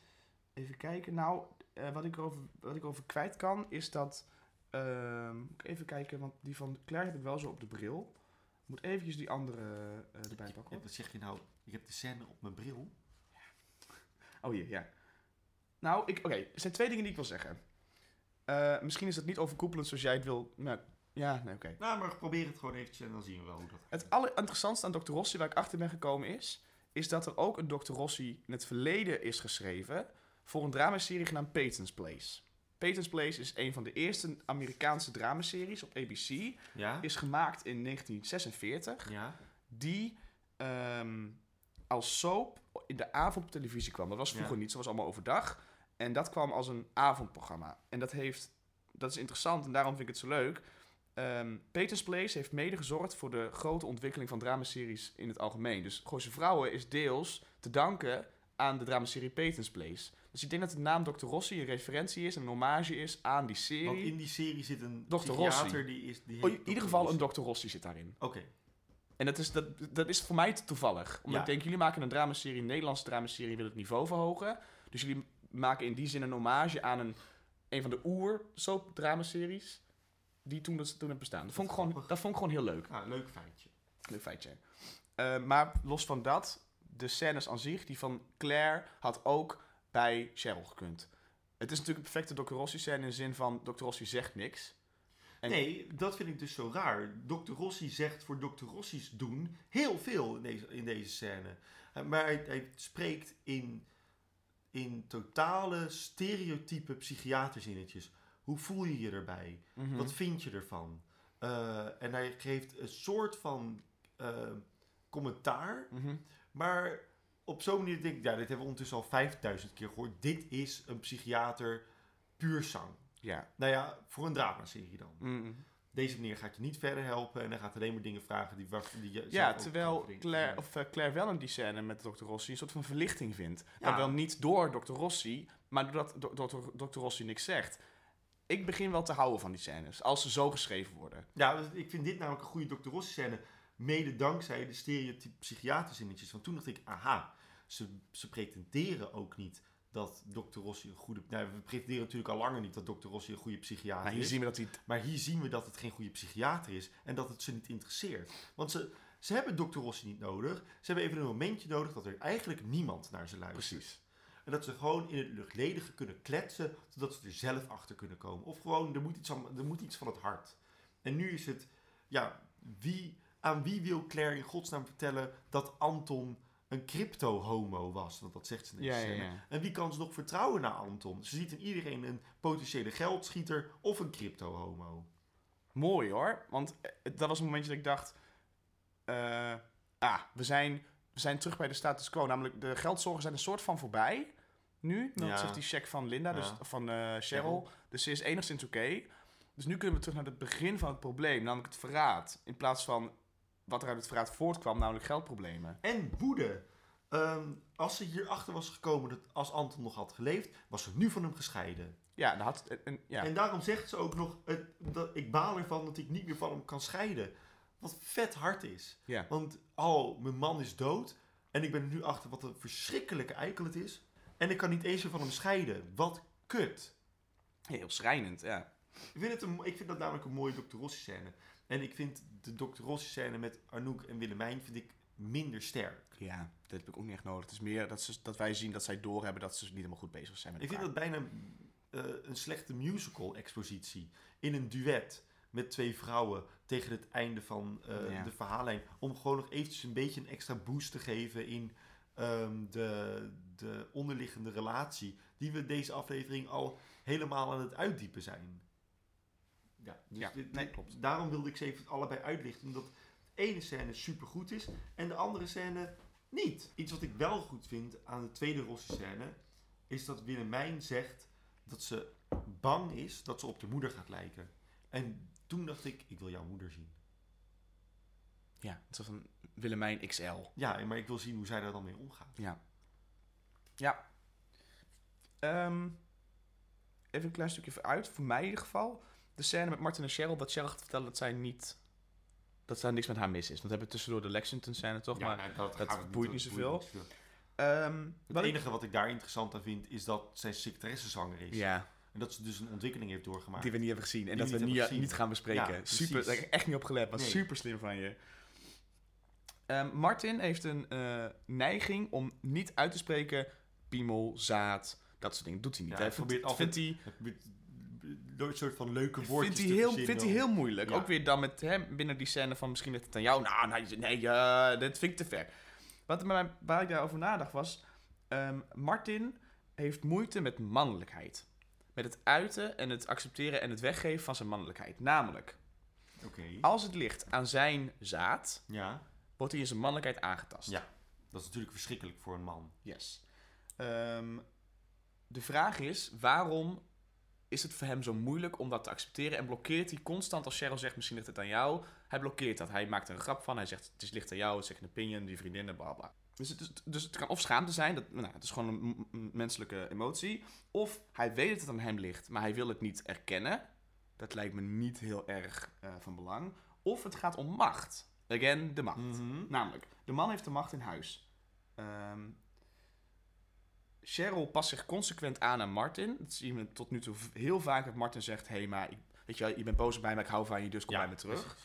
Even kijken. Nou, eh, wat, ik erover, wat ik erover kwijt kan, is dat... ehm, even kijken, want die van Claire heb ik wel zo op de bril. Ik moet eventjes die andere eh, erbij pakken. Ja, wat zeg je nou? Ik heb de scène op mijn bril. Oh, hier, ja. Nou, ik- oké. er zijn twee dingen die ik wil zeggen. Eh, misschien is het niet overkoepelend zoals jij het wil... Nou, ja, nee, oké. Nou, maar probeer het gewoon eventjes en dan zien we wel hoe dat gaat. Het allerinteressantste aan Dr. Rossi, waar ik achter ben gekomen, is... is dat er ook een Dr. Rossi in het verleden is geschreven... voor een dramaserie genaamd Peyton's Place. Peyton's Place is een van de eerste Amerikaanse dramaseries op ABC. Ja? Is gemaakt in 1946. Ja? Die ehm, als soap in de avond op televisie kwam. Dat was vroeger Ja. niet, zo was allemaal overdag. En dat kwam als een avondprogramma. En dat, heeft, dat is interessant en daarom vind ik het zo leuk. Ehm Peters Place heeft mede gezorgd voor de grote ontwikkeling van dramaseries in het algemeen. Dus Gooise Vrouwen is deels te danken aan de dramaserie Peters Place. Dus ik denk dat de naam Dr. Rossi een referentie is, een hommage is aan die serie. Want in die serie zit een Dr. Rossi. die is... Die Oh, in ieder geval Rossi. een Dr. Rossi zit daarin. Oké. En dat is, dat, dat is voor mij toevallig. Omdat Ja. ik denk, jullie maken een dramaserie, een Nederlandse dramaserie, willen het niveau verhogen. Dus jullie maken in die zin een hommage aan een, een van de oer soap dramaseries die toen, dat, toen hebben bestaan. Dat vond, ik gewoon, dat vond ik gewoon heel leuk. Nou, leuk feitje. Leuk feitje. Eh, maar los van dat, de scènes aan zich, die van Claire, had ook bij Cheryl gekund. Het is natuurlijk een perfecte Dr. Rossi scène in de zin van, Dr. Rossi zegt niks. En- Nee, dat vind ik dus zo raar. Dr. Rossi zegt voor Dr. Rossi's doen heel veel in deze, in deze scène. Eh, Maar hij, hij spreekt in, in totale stereotype psychiaterzinnetjes. Hoe voel je je erbij? Mhm. Wat vind je ervan? Eh, en hij geeft een soort van eh, commentaar. Mhm. Maar op zo'n manier denk ik, ja, dit hebben we ondertussen al 5000 keer gehoord. Dit is een psychiater puur zang. Ja. Nou ja, voor een dramaserie dan. Mhm. Deze meneer gaat je niet verder helpen en hij gaat alleen maar dingen vragen die, die je Ja, terwijl. Claire, of, eh, Claire wel in die scène met Dr. Rossi een soort van verlichting vindt. Ja. Dan wel niet door Dr. Rossi, maar doordat do- Dr. Dr. Rossi niks zegt. Ik begin wel te houden van die scènes, als ze zo geschreven worden. Ja, dus ik vind dit namelijk een goede Dr. Rossi scène. Mede dankzij de stereotype psychiaterzinnetjes. Want toen dacht ik, aha, ze, ze pretenderen ook niet dat Dr. Rossi een goede... Nou, we pretenderen natuurlijk al langer niet dat Dr. Rossi een goede psychiater Maar hier is. zien we dat hij... Maar hier zien we dat het geen goede psychiater is en dat het ze niet interesseert. Want ze, ze hebben Dr. Rossi niet nodig. Ze hebben even een momentje nodig dat er eigenlijk niemand naar ze luistert. Precies. En dat ze gewoon in het luchtledige kunnen kletsen, zodat ze er zelf achter kunnen komen. Of gewoon, er moet iets, aan, er moet iets van het hart. En nu is het, ja, wie, aan wie wil Claire in godsnaam vertellen dat Anton een crypto-homo was? Want dat zegt ze deze Ja, ja, ja. En wie kan ze nog vertrouwen naar Anton? Ze ziet in iedereen een potentiële geldschieter of een crypto-homo. Mooi hoor, want eh, dat was een momentje dat ik dacht... eh, ah, we zijn, we zijn terug bij de status quo. Namelijk, de geldzorgen zijn een soort van voorbij. Nu, Ja. opzicht die check van Linda, dus, van eh, Cheryl. Cheryl. Dus ze is enigszins oké. Dus nu kunnen we terug naar het begin van het probleem, namelijk het verraad. In plaats van wat er uit het verraad voortkwam, namelijk geldproblemen. En woede. Ehm, als ze hierachter was gekomen dat als Anton nog had geleefd, was ze nu van hem gescheiden. Ja, dat had, en- en, ja. En daarom zegt ze ook nog, het, dat, ik baal ervan dat ik niet meer van hem kan scheiden. Wat vet hard is. ja. Want, oh, mijn man is dood. En ik ben er nu achter wat een verschrikkelijke eikel het is. En ik kan niet eens meer van hem scheiden. Wat kut. Heel schrijnend, ja. Ik vind, het een, ik vind dat namelijk een mooie Dr. Rossi scène. En ik vind de Dr. Rossi scène met Anouk en Willemijn vind ik minder sterk. Ja, dat heb ik ook niet echt nodig. Het is meer dat, ze, dat wij zien dat zij doorhebben dat ze niet helemaal goed bezig zijn met Ik vind dat bijna eh, een slechte musical-expositie. In een duet met twee vrouwen tegen het einde van eh, Ja. de verhaallijn. Om gewoon nog eventjes een beetje een extra boost te geven in ehm, de, de onderliggende relatie. Die we deze aflevering al helemaal aan het uitdiepen zijn. Ja, dus Ja, dit- nee, klopt. daarom wilde ik ze even allebei uitlichten. Omdat de ene scène super goed is en de andere scène niet. Iets wat ik wel goed vind aan de tweede Rossi scène is dat Willemijn zegt dat ze bang is dat ze op de moeder gaat lijken. En toen dacht ik, ik wil jouw moeder zien. Ja, het is van Willemijn XL. Ja, maar ik wil zien hoe zij daar dan mee omgaat. Ja. Ja. Ehm, even een klein stukje vooruit, voor mij in ieder geval. De scène met Martin en Cheryl, dat Cheryl gaat vertellen dat zij niet... Dat daar niks met haar mis is. Want we hebben tussendoor de Lexington scène toch, maar... nou, dat, boeit niet zoveel. Ehm, Het ik- enige wat ik daar interessant aan vind, is dat zij secretaressezanger is. Ja, En dat ze dus een ontwikkeling heeft doorgemaakt. die we niet hebben gezien. En Die dat we niet niet, niet gaan bespreken. Ja, super, precies. daar heb ik echt niet op gelet, maar Nee. super slim van je. Ehm, Martin heeft een eh, neiging om niet uit te spreken piemel, zaad, dat soort dingen. Doet hij niet. Ja, hij probeert altijd vindt hij, probeert Door een soort van leuke woordjes vindt hij, heel, vindt hij heel moeilijk. Ja. Ook weer dan met hem binnen die scène van misschien ligt het aan jou. Nou, nee, nee eh, dit vind ik te ver. Wat mij, waar ik daarover nadacht was... ehm, Martin heeft moeite met mannelijkheid. Met het uiten en het accepteren en het weggeven van zijn mannelijkheid. Namelijk, als het ligt aan zijn zaad, Ja, wordt hij in zijn mannelijkheid aangetast. Ja. dat is natuurlijk verschrikkelijk voor een man. Yes. Ehm, de vraag is, waarom is het voor hem zo moeilijk om dat te accepteren? En blokkeert hij constant als Cheryl zegt, misschien ligt het aan jou. Hij blokkeert dat. Hij maakt er een grap van. Hij zegt, het is ligt aan jou, het is second opinion, die vriendinnen, bla bla. Dus het, is, dus het kan of schaamte zijn, dat, nou, het is gewoon een menselijke emotie. Of hij weet dat het aan hem ligt, maar hij wil het niet erkennen. Dat lijkt me niet heel erg eh, van belang. Of het gaat om macht. Again, de macht. Mhm. Namelijk, de man heeft de macht in huis. Ehm Cheryl past zich consequent aan aan Martin. Dat zien we tot nu toe heel vaak dat Martin zegt... Hé, hey, maar ik- weet je, wel, je bent boos op mij, maar ik hou van je, dus kom Ja, bij me terug.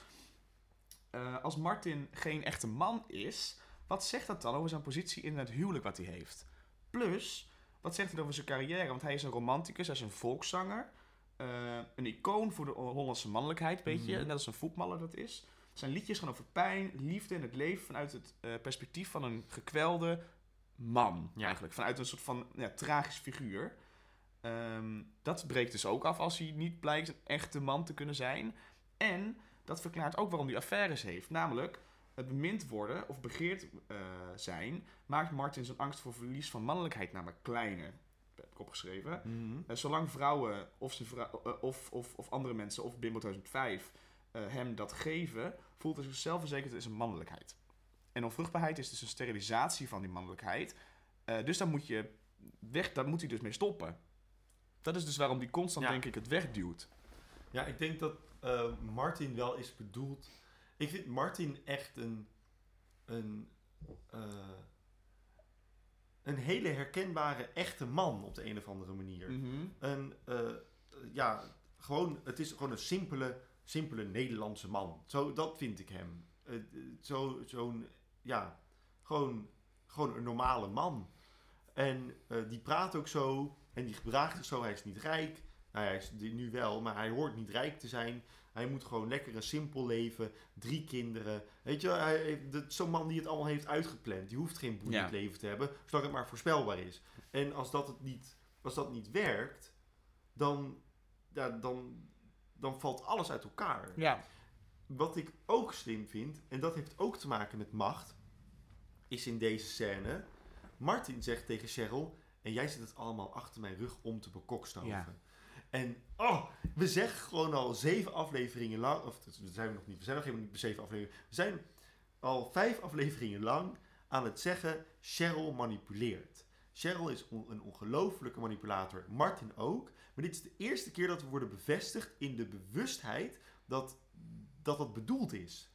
Eh, als Martin geen echte man is... Wat zegt dat dan over zijn positie in het huwelijk wat hij heeft? Plus, wat zegt het over zijn carrière? Want hij is een romanticus, hij is een volkszanger. eh, een icoon voor de Hollandse mannelijkheid, weet je. Mhm. Net als een voetballer dat is. Zijn liedjes gaan over pijn, liefde en het leven vanuit het eh, perspectief van een gekwelde man. Ja. Eigenlijk. Vanuit een soort van ja, tragisch figuur. Ehm, dat breekt dus ook af als hij niet blijkt een echte man te kunnen zijn. En dat verklaart ook waarom hij affaires heeft. Namelijk, het bemind worden of begeerd eh, zijn maakt Martin zijn angst voor verlies van mannelijkheid namelijk kleiner. Dat heb ik opgeschreven. Eh, zolang vrouwen of, zijn vrou- eh, of, of, of andere mensen of Bimbo 2005 eh, hem dat geven, voelt hij zich zelfverzekerd in zijn mannelijkheid. En onvruchtbaarheid is dus een sterilisatie van die mannelijkheid. Eh, dus daar moet, je weg, daar moet hij dus mee stoppen. Dat is dus waarom die constant, Ja. denk ik, het wegduwt. Ja, ik denk dat eh, Martin wel is bedoeld. Ik vind Martin echt een. een eh, een hele herkenbare, echte man op de een of andere manier. Mhm. Een, ja, gewoon, het is gewoon een simpele, simpele Nederlandse man. Zo, dat vind ik hem. Zo, zo'n, ja, gewoon, gewoon een normale man. En eh, die praat ook zo en die gedraagt zich zo. Hij is niet rijk. Nou, hij is nu wel, maar hij hoort niet rijk te zijn. Hij moet gewoon lekker een simpel leven. Drie kinderen. Weet je, zo'n man die het allemaal heeft uitgepland. Die hoeft geen boeiend Ja. leven te hebben, zolang het maar voorspelbaar is. En als dat, het niet, als dat niet werkt, dan, ja, dan, dan valt alles uit elkaar. Ja. Wat ik ook slim vind, en dat heeft ook te maken met macht, is in deze scène. Martin zegt tegen Cheryl: En jij zit het allemaal achter mijn rug om te bekokstoven. Ja. En oh, we zeggen gewoon al zeven afleveringen lang. Of dat zijn we nog niet. We zijn nog helemaal niet zeven afleveringen. We zijn al vijf afleveringen lang aan het zeggen: Cheryl manipuleert. Cheryl is on- een ongelofelijke manipulator. Martin ook. Maar dit is de eerste keer dat we worden bevestigd in de bewustheid dat dat dat bedoeld is.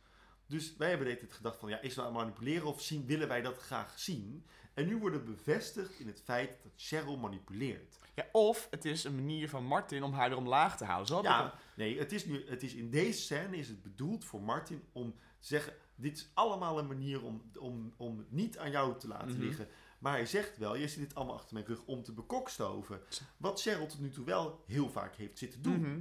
Dus wij hebben dit gedacht van, ja, is dat aan manipuleren of zien, willen wij dat graag zien? En nu worden we bevestigd in het feit dat Cheryl manipuleert. ja. Of het is een manier van Martin om haar weer omlaag te houden. Zo Ja, nee, het is nu, het is in deze scène is het bedoeld voor Martin om te zeggen, dit is allemaal een manier om, om, om het niet aan jou te laten Mhm. liggen. Maar hij zegt wel, je zit dit allemaal achter mijn rug om te bekokstoven. Wat Cheryl tot nu toe wel heel vaak heeft zitten doen. Mhm.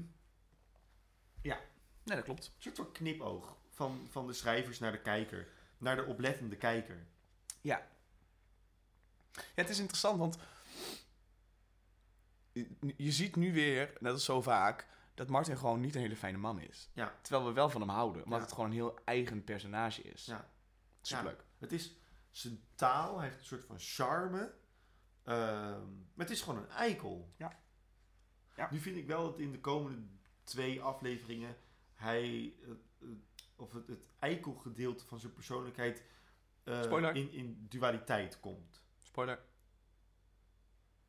Ja, nee, dat klopt. Een soort van knipoog van, van de schrijvers naar de kijker. Naar de oplettende kijker. Ja, het is interessant, want je, ziet nu weer, net als zo vaak, dat Martin gewoon niet een hele fijne man is. Ja. Terwijl we wel van hem houden, omdat Ja. het gewoon een heel eigen personage is. Ja. Superleuk. Het is zijn taal, hij heeft een soort van charme. Ehm, maar het is gewoon een eikel. Ja. Ja. Nu vind ik wel dat in de komende twee afleveringen hij, eh, eh, of het, het eikelgedeelte van zijn persoonlijkheid eh, in, in dualiteit komt. Spoiler.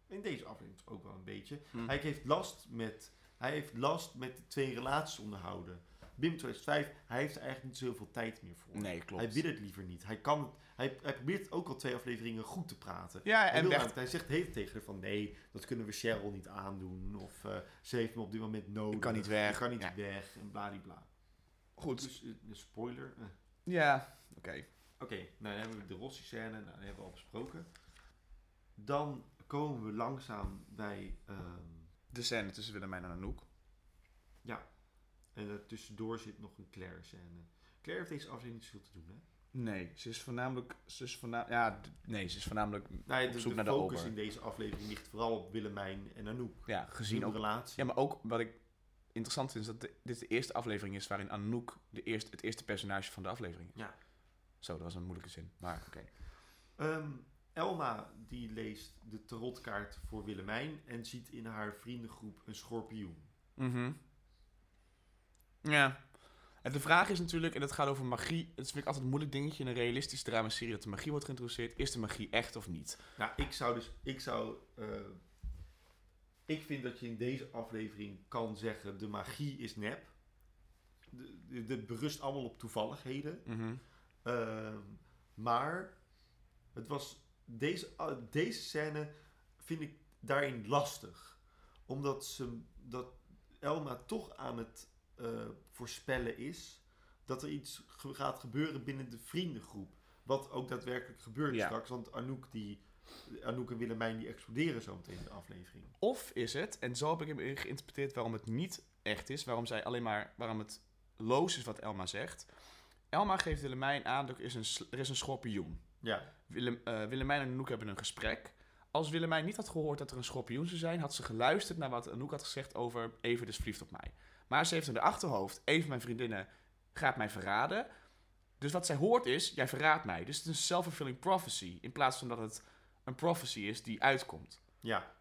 In deze aflevering ook wel een beetje. Hm. Hij heeft last met, hij heeft last met de twee relaties onderhouden. Bim 2005, hij heeft er eigenlijk niet zoveel tijd meer voor. Nee, klopt. Hij wil het liever niet. Hij, kan het, hij, hij probeert ook al twee afleveringen goed te praten. Ja, Hij, en echt, hij zegt heet tegen haar van nee, dat kunnen we Cheryl niet aandoen. Of eh, ze heeft me op dit moment nodig. Ik kan niet weg. Ik kan niet Ja. weg. En bladibla. goed. Dus eh, spoiler. eh. Ja, oké. Oké, nou dan hebben we de Rossi scène. Nou, die hebben we al besproken. Dan komen we langzaam bij... ehm, De scène tussen Willemijn en Anouk. En er tussendoor zit nog een Claire scène. Claire heeft deze aflevering niet zoveel te doen, hè? Nee, ze is voornamelijk... Ze is voornamelijk ja, nee, ze is voornamelijk Nee, op de, zoek de naar de focus in deze aflevering ligt vooral op Willemijn en Anouk. Ja, gezien ook... relatie. Ja, maar ook wat ik interessant vind, is dat de- dit de eerste aflevering is waarin Anouk de eerste, het eerste personage van de aflevering is. Ja. Zo, dat was een moeilijke zin. Maar oké. Ehm, Elma die leest de tarotkaart voor Willemijn en ziet in haar vriendengroep een schorpioen. Mhm. Ja. En de vraag is natuurlijk, en dat gaat over magie. Het vind ik altijd een moeilijk dingetje in een realistische dramaserie dat de magie wordt geïntroduceerd. Is de magie echt of niet? Nou, ik zou dus, ik zou, eh, ik vind dat je in deze aflevering kan zeggen, de magie is nep. De, de, de berust allemaal op toevalligheden. Mhm. Ehm, maar het was deze, ah, deze scène vind ik daarin lastig. Omdat ze, dat Elma toch aan het eh, voorspellen is dat er iets ge- gaat gebeuren binnen de vriendengroep. Wat ook daadwerkelijk gebeurt Ja. straks. Want Anouk, die, Anouk en Willemijn die exploderen zo meteen in de aflevering. Of is het, en zo heb ik hem geïnterpreteerd waarom het niet echt is, waarom zij alleen maar, waarom het loos is wat Elma zegt. Elma geeft Willemijn aan, er is een, er is een schorpioen. Ja, Willem, eh, Willemijn en Anouk hebben een gesprek. Als Willemijn niet had gehoord dat er een schorpioen zou zijn, had ze geluisterd naar wat Anouk had gezegd over Even is verliefd op mij. Maar ze heeft in de achterhoofd, Even mijn vriendinnen gaat mij verraden. Dus wat zij hoort is, jij verraadt mij. Dus het is een self-fulfilling prophecy, in plaats van dat het een prophecy is die uitkomt. ja,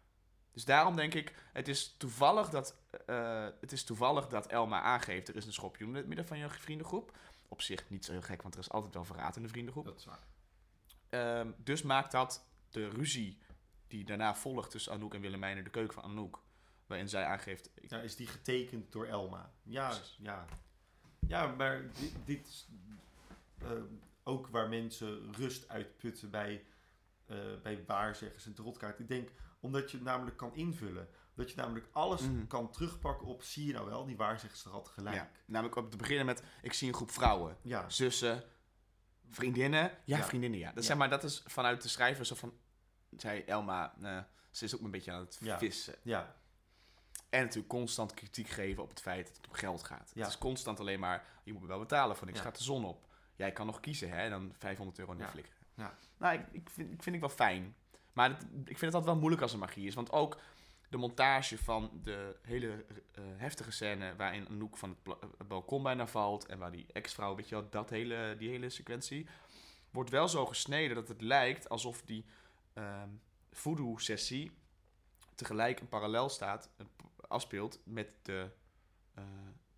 Dus daarom denk ik, het is toevallig dat, eh, het is toevallig dat Elma aangeeft, er is een schorpioen in het midden van je vriendengroep. Op zich niet zo heel gek, want er is altijd wel verraad in de vriendengroep. dat is waar. Ehm, dus maakt dat de ruzie die daarna volgt tussen Anouk en Willemijn in de keuken van Anouk, waarin zij aangeeft, ik- Ja, is die getekend door Elma? Ja, Precies. ja. Ja, maar dit, dit is eh, ook waar mensen rust uitputten bij, eh bij waarzeggers en tarotkaart. Ik denk, omdat je het namelijk kan invullen. Dat je namelijk alles Mhm. kan terugpakken op, zie je nou wel, die waarzegster had gelijk. ja, namelijk op te beginnen met, ik zie een groep vrouwen, Ja, zussen, vriendinnen, ja, Ja. vriendinnen, ja. Dat. Zeg maar, dat is vanuit de schrijver zo van, zei Elma, eh, ze is ook een beetje aan het vissen. ja, En natuurlijk constant kritiek geven op het feit dat het om geld gaat. Ja. Het is constant alleen maar, je moet me wel betalen voor niks, Ja. gaat de zon op. Jij kan nog kiezen, hè, en dan 500 euro Ja. neerflikkeren. Ja. Nou, ik, ik, vind, ik vind ik wel fijn. Maar het- ik vind het altijd wel moeilijk als er magie is. Want ook de montage van de hele eh, heftige scène waarin Anouk van het, balkon bijna valt. En waar die ex-vrouw, weet je wel, dat hele, die hele sequentie. Wordt wel zo gesneden dat het lijkt alsof die ehm voodoo-sessie tegelijk een parallel staat, eh, afspeelt met de, eh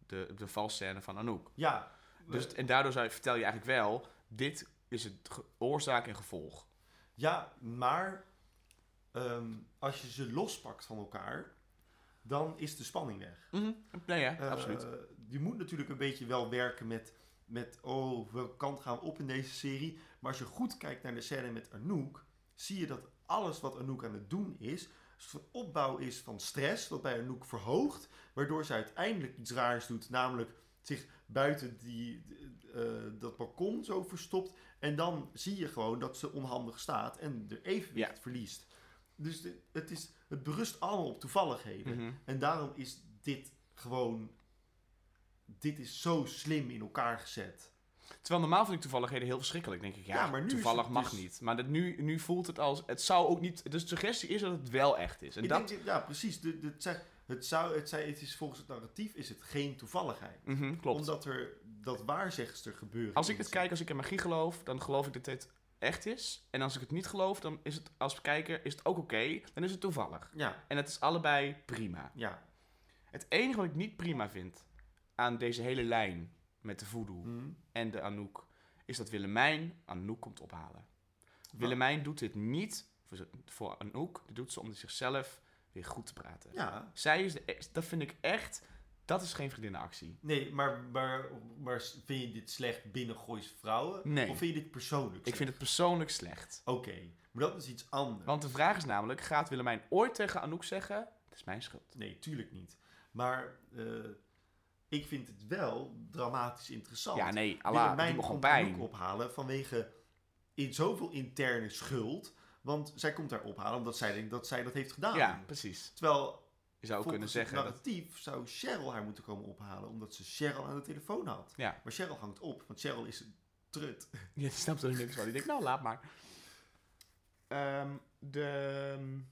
de, de valscène van Anouk. ja. Dus, en daardoor zou vertel je eigenlijk wel, dit is het oorzaak en gevolg. Ja, maar ehm, als je ze lospakt van elkaar, dan is de spanning weg. Nee, ja, Eh, absoluut. Je moet natuurlijk een beetje wel werken met, met oh, welke kant gaan we op in deze serie. Maar als je goed kijkt naar de scène met Anouk, zie je dat alles wat Anouk aan het doen is, soort opbouw is van stress, wat bij Anouk verhoogt, waardoor ze uiteindelijk iets raars doet, namelijk zich buiten die, eh, dat balkon zo verstopt. En dan zie je gewoon dat ze onhandig staat en er evenwicht verliest. Dus de- het, is, het berust allemaal op toevalligheden. Mhm. En daarom is dit gewoon. Dit is zo slim in elkaar gezet. Terwijl normaal vind ik toevalligheden heel verschrikkelijk. denk ik, ja, Ja, maar nu toevallig het mag dus- niet. Maar dat nu, nu voelt het als, het zou ook niet, de suggestie is dat het wel echt is. En Ik dat, denk, ja, precies. De, de, het, het, zou, het, zei, het is volgens het narratief is het geen toevalligheid. Mhm, klopt. Omdat er dat waarzegster gebeuren. Als ik dit zit. kijk, als ik in magie geloof, dan geloof ik dat dit echt is. En als ik het niet geloof, dan is het als kijker is het ook oké. Dan is het toevallig. Ja, En het is allebei prima. ja. Het enige wat ik niet prima vind aan deze hele lijn met de voodoo Hm. en de Anouk, is dat Willemijn Anouk komt ophalen. Willemijn doet dit niet voor, Anouk, dit doet ze om zichzelf weer goed te praten. Ja, Zij is de, ex- dat vind ik echt, dat is geen vriendinnenactie. nee, maar, maar, maar vind je dit slecht binnen Goois Vrouwen? Nee. Of vind je dit persoonlijk Ik vind het persoonlijk slecht. Oké, maar dat is iets anders. Want de vraag is namelijk, gaat Willemijn ooit tegen Anouk zeggen, het is mijn schuld? Nee, tuurlijk niet. Maar eh, ik vind het wel dramatisch interessant. Ja, nee, Allah, doet me gewoon pijn. Ophalen vanwege in zoveel interne schuld. Want zij komt daar ophalen omdat zij denkt dat zij dat heeft gedaan. Ja, precies. Terwijl Je zou kunnen zeggen dat... narratief zou Cheryl haar moeten komen ophalen. Omdat ze Cheryl aan de telefoon had. Ja. Maar Cheryl hangt op, want Cheryl is een trut. <laughs> Je snapt er niks van. Die denkt, nou, laat maar. Ehm, de,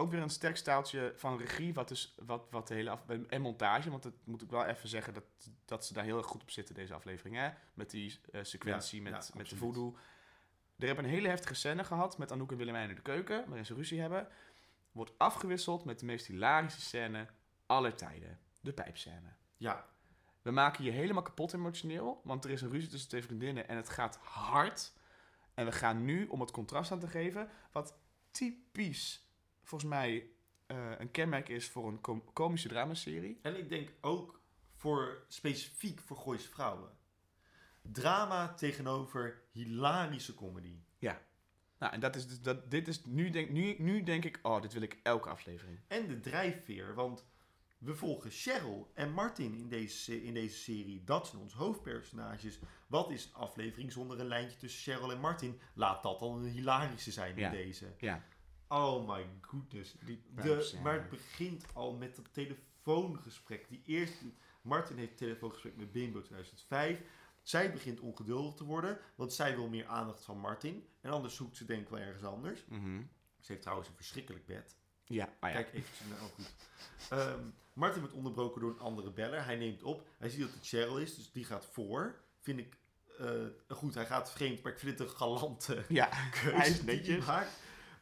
ook weer een sterk staaltje van regie, wat, dus, wat, wat de hele af, en montage, want dat moet ik wel even zeggen dat, dat ze daar heel erg goed op zitten, deze aflevering, hè? Met die eh, sequentie Ja, met, ja, met de voodoo. Er hebben een hele heftige scène gehad met Anouk en Willemijn in de keuken, waarin ze ruzie hebben. Wordt afgewisseld met de meest hilarische scène aller tijden. De pijpscène. Ja, We maken je helemaal kapot emotioneel, want er is een ruzie tussen twee vriendinnen en het gaat hard. En we gaan nu, om het contrast aan te geven, wat typisch volgens mij eh, een kenmerk is voor een komische dramaserie. en ik denk ook voor, specifiek voor Goois Vrouwen. Drama tegenover hilarische comedy. Nou, en dat is dus, dat, dit is, nu denk, nu, nu denk ik, oh, dit wil ik elke aflevering. En de drijfveer, want we volgen Cheryl en Martin in deze, in deze serie. Dat zijn onze hoofdpersonages. Wat is een aflevering zonder een lijntje tussen Cheryl en Martin? Laat dat dan een hilarische zijn Ja. in deze. Ja, Oh my goodness. die De, maar het begint al met dat telefoongesprek. Die eerste, Martin heeft een telefoongesprek met Bimbo 2005. Zij begint ongeduldig te worden, want zij wil meer aandacht van Martin. En anders zoekt ze denk ik wel ergens anders. Mhm. Ze heeft trouwens een verschrikkelijk bed. Ja, ah ja. Kijk eventjes naar, oh goed. Ehm, Martin wordt onderbroken door een andere beller. Hij neemt op. Hij ziet dat het Cheryl is, dus die gaat voor. Vind ik, eh, goed, hij gaat vreemd, maar ik vind het een galante ja. <laughs> keuze Hij is die hij netjes. maakt.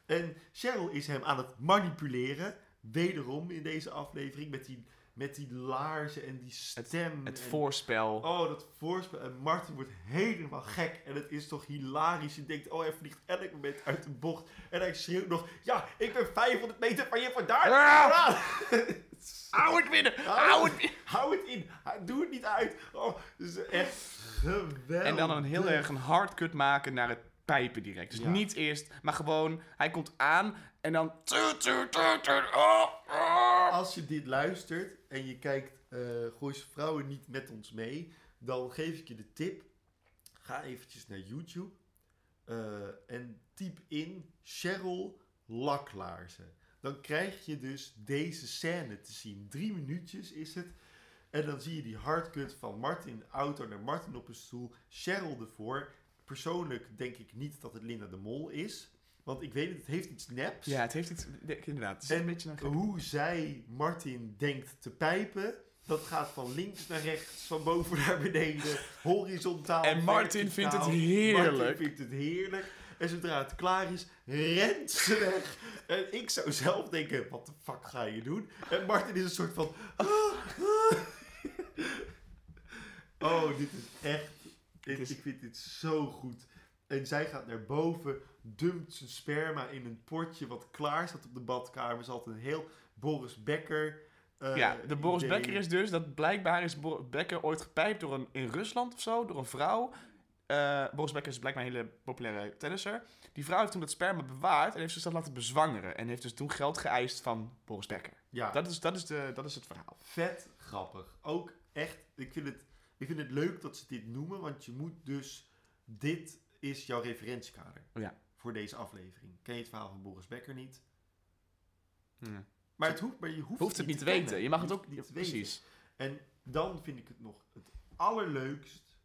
En Cheryl is hem aan het manipuleren. Wederom in deze aflevering met die, met die laarzen en die stem. Het en- voorspel. Oh, dat voorspel. En Martin wordt helemaal gek. En het is toch hilarisch. Je denkt, oh, hij vliegt elk moment uit de bocht. En hij schreeuwt nog, ja, ik ben 500 meter van je vandaan. Ah! <laughs> Hou het binnen! Hou het- het! Hou het in. Doe het niet uit. Oh, het is echt geweldig. En dan een heel erg een hardcut maken naar het pijpen direct. Dus Ja. niet eerst, maar gewoon, hij komt aan en dan... Oh, oh. Als je dit luistert en je kijkt eh Gooise Vrouwen niet met ons mee, dan geef ik je de tip. Ga eventjes naar YouTube eh, en typ in Cheryl laklaarzen. Dan krijg je dus deze scène te zien. Drie minuutjes is het. En dan zie je die hardcut van Martin in de auto naar Martin op een stoel. Cheryl ervoor. Persoonlijk denk ik niet dat het Linda de Mol is. Want ik weet het, het heeft iets neps. Ja, het heeft iets... Inderdaad, het En een beetje een... Hoe zij Martin denkt te pijpen, dat gaat van links naar rechts, van boven <laughs> naar beneden, horizontaal. En Martin vindt het heerlijk. Martin vindt het heerlijk. En zodra het klaar is, rent ze weg. En ik zou zelf denken, wat de fuck ga je doen? En Martin is een soort van... "Ah, ah." <laughs> Oh, dit is echt... dit- is- Ik vind dit zo goed. En zij gaat naar boven, dumpt zijn sperma in een potje wat klaar staat op de badkamer. Ze had een heel Boris Becker. eh, ja, de Boris idee. Becker is dus dat blijkbaar is Boris Becker ooit gepijpt door een, in Rusland of zo, door een vrouw. Eh, Boris Becker is blijkbaar een hele populaire tennisser. Die vrouw heeft toen dat sperma bewaard en heeft zichzelf laten bezwangeren. En heeft dus toen geld geëist van Boris Becker. Ja, Dat is, dat is, de, dat is het verhaal. vet grappig. Ook echt, ik vind, het, ik vind het leuk dat ze dit noemen, want je moet dus, dit is jouw referentiekader Ja. voor deze aflevering. Ken je het verhaal van Boris Becker niet? Ja. Maar, het hoeft, maar je hoeft, Hoeft het niet te kennen. weten. Je mag het ook... niet precies. weten. En dan vind ik het nog het allerleukst.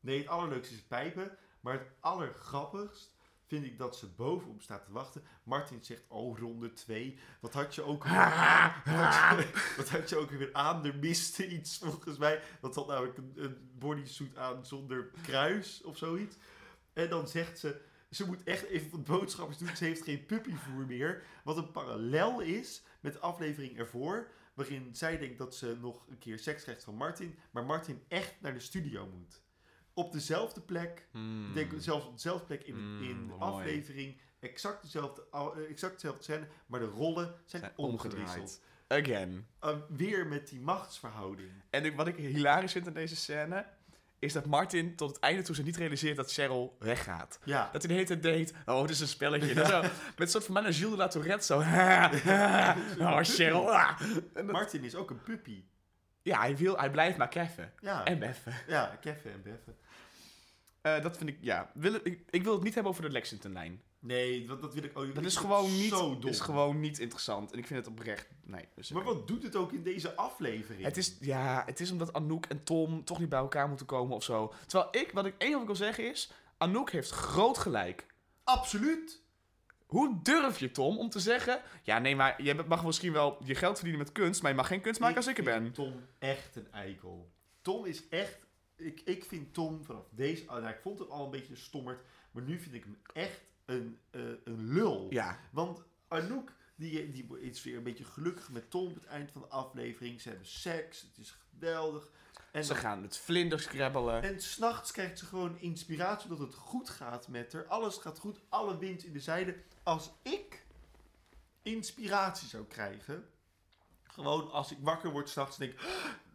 Nee, het allerleukste is het pijpen. Maar het allergrappigst vind ik dat ze bovenop staat te wachten. Martin zegt, oh, ronde 2. Wat had je ook <laughs> weer aan? Wat had je, <laughs> wat had je ook weer aan? Er miste iets volgens mij. Dat had namelijk een, een bodysuit aan zonder kruis of zoiets. En dan zegt ze, ze moet echt even wat boodschappen doen. Ze heeft geen puppyvoer meer. Wat een parallel is met de aflevering ervoor. Waarin zij denkt dat ze nog een keer seks krijgt van Martin. Maar Martin echt naar de studio moet. Op dezelfde plek. Hmm. Ik denk zelfs op dezelfde plek in, Mm, in de mooi. aflevering. Exact dezelfde, eh, exact dezelfde scène. Maar de rollen zijn, Zijn. Again. Uh, weer met die machtsverhouding. En wat ik hilarisch vind aan deze scène... is dat Martin tot het einde toe ze niet realiseert dat Cheryl weggaat. Ja, Dat hij de hele tijd deed, oh, het is een spelletje. Zo, met een soort van bijna Gilles de la Tourette zo. <laughs> <laughs> oh, Cheryl. ah. Dat- Martin is ook een puppy. ja, hij, wil, hij blijft maar keffen. Ja, En beffen. ja Kevin en Beffen. Eh, dat vind ik, ja. Wil, ik, ik wil het niet hebben over de Lexington-lijn. Nee, dat, dat wil ik ook niet. Dat is gewoon, niet, zo dom. is gewoon niet interessant. En ik vind het oprecht... Nee. Dus Maar wat doet het ook in deze aflevering? Het is, ja, het is omdat Anouk en Tom toch niet bij elkaar moeten komen of zo. Terwijl ik, wat ik één wat ik wil zeggen is... Anouk heeft groot gelijk. Absoluut. Hoe durf je, Tom, om te zeggen... Ja, nee, maar je mag misschien wel je geld verdienen met kunst... maar je mag geen kunst maken als ik er ben. Tom echt een eikel. Tom is echt... Ik, ik vind Tom vanaf deze... oh, nou, ik vond hem al een beetje een stommerd. Maar nu vind ik hem echt een, eh, een lul. Ja, Want Anouk, die, die is weer een beetje gelukkig met Tom op het eind van de aflevering. Ze hebben seks. Het is geweldig. En, ze gaan met vlinders krabbelen. en s'nachts krijgt ze gewoon inspiratie dat het goed gaat met haar. Alles gaat goed. Alle wind in de zijde. Als ik inspiratie zou krijgen... Gewoon als ik wakker word s'nachts en denk...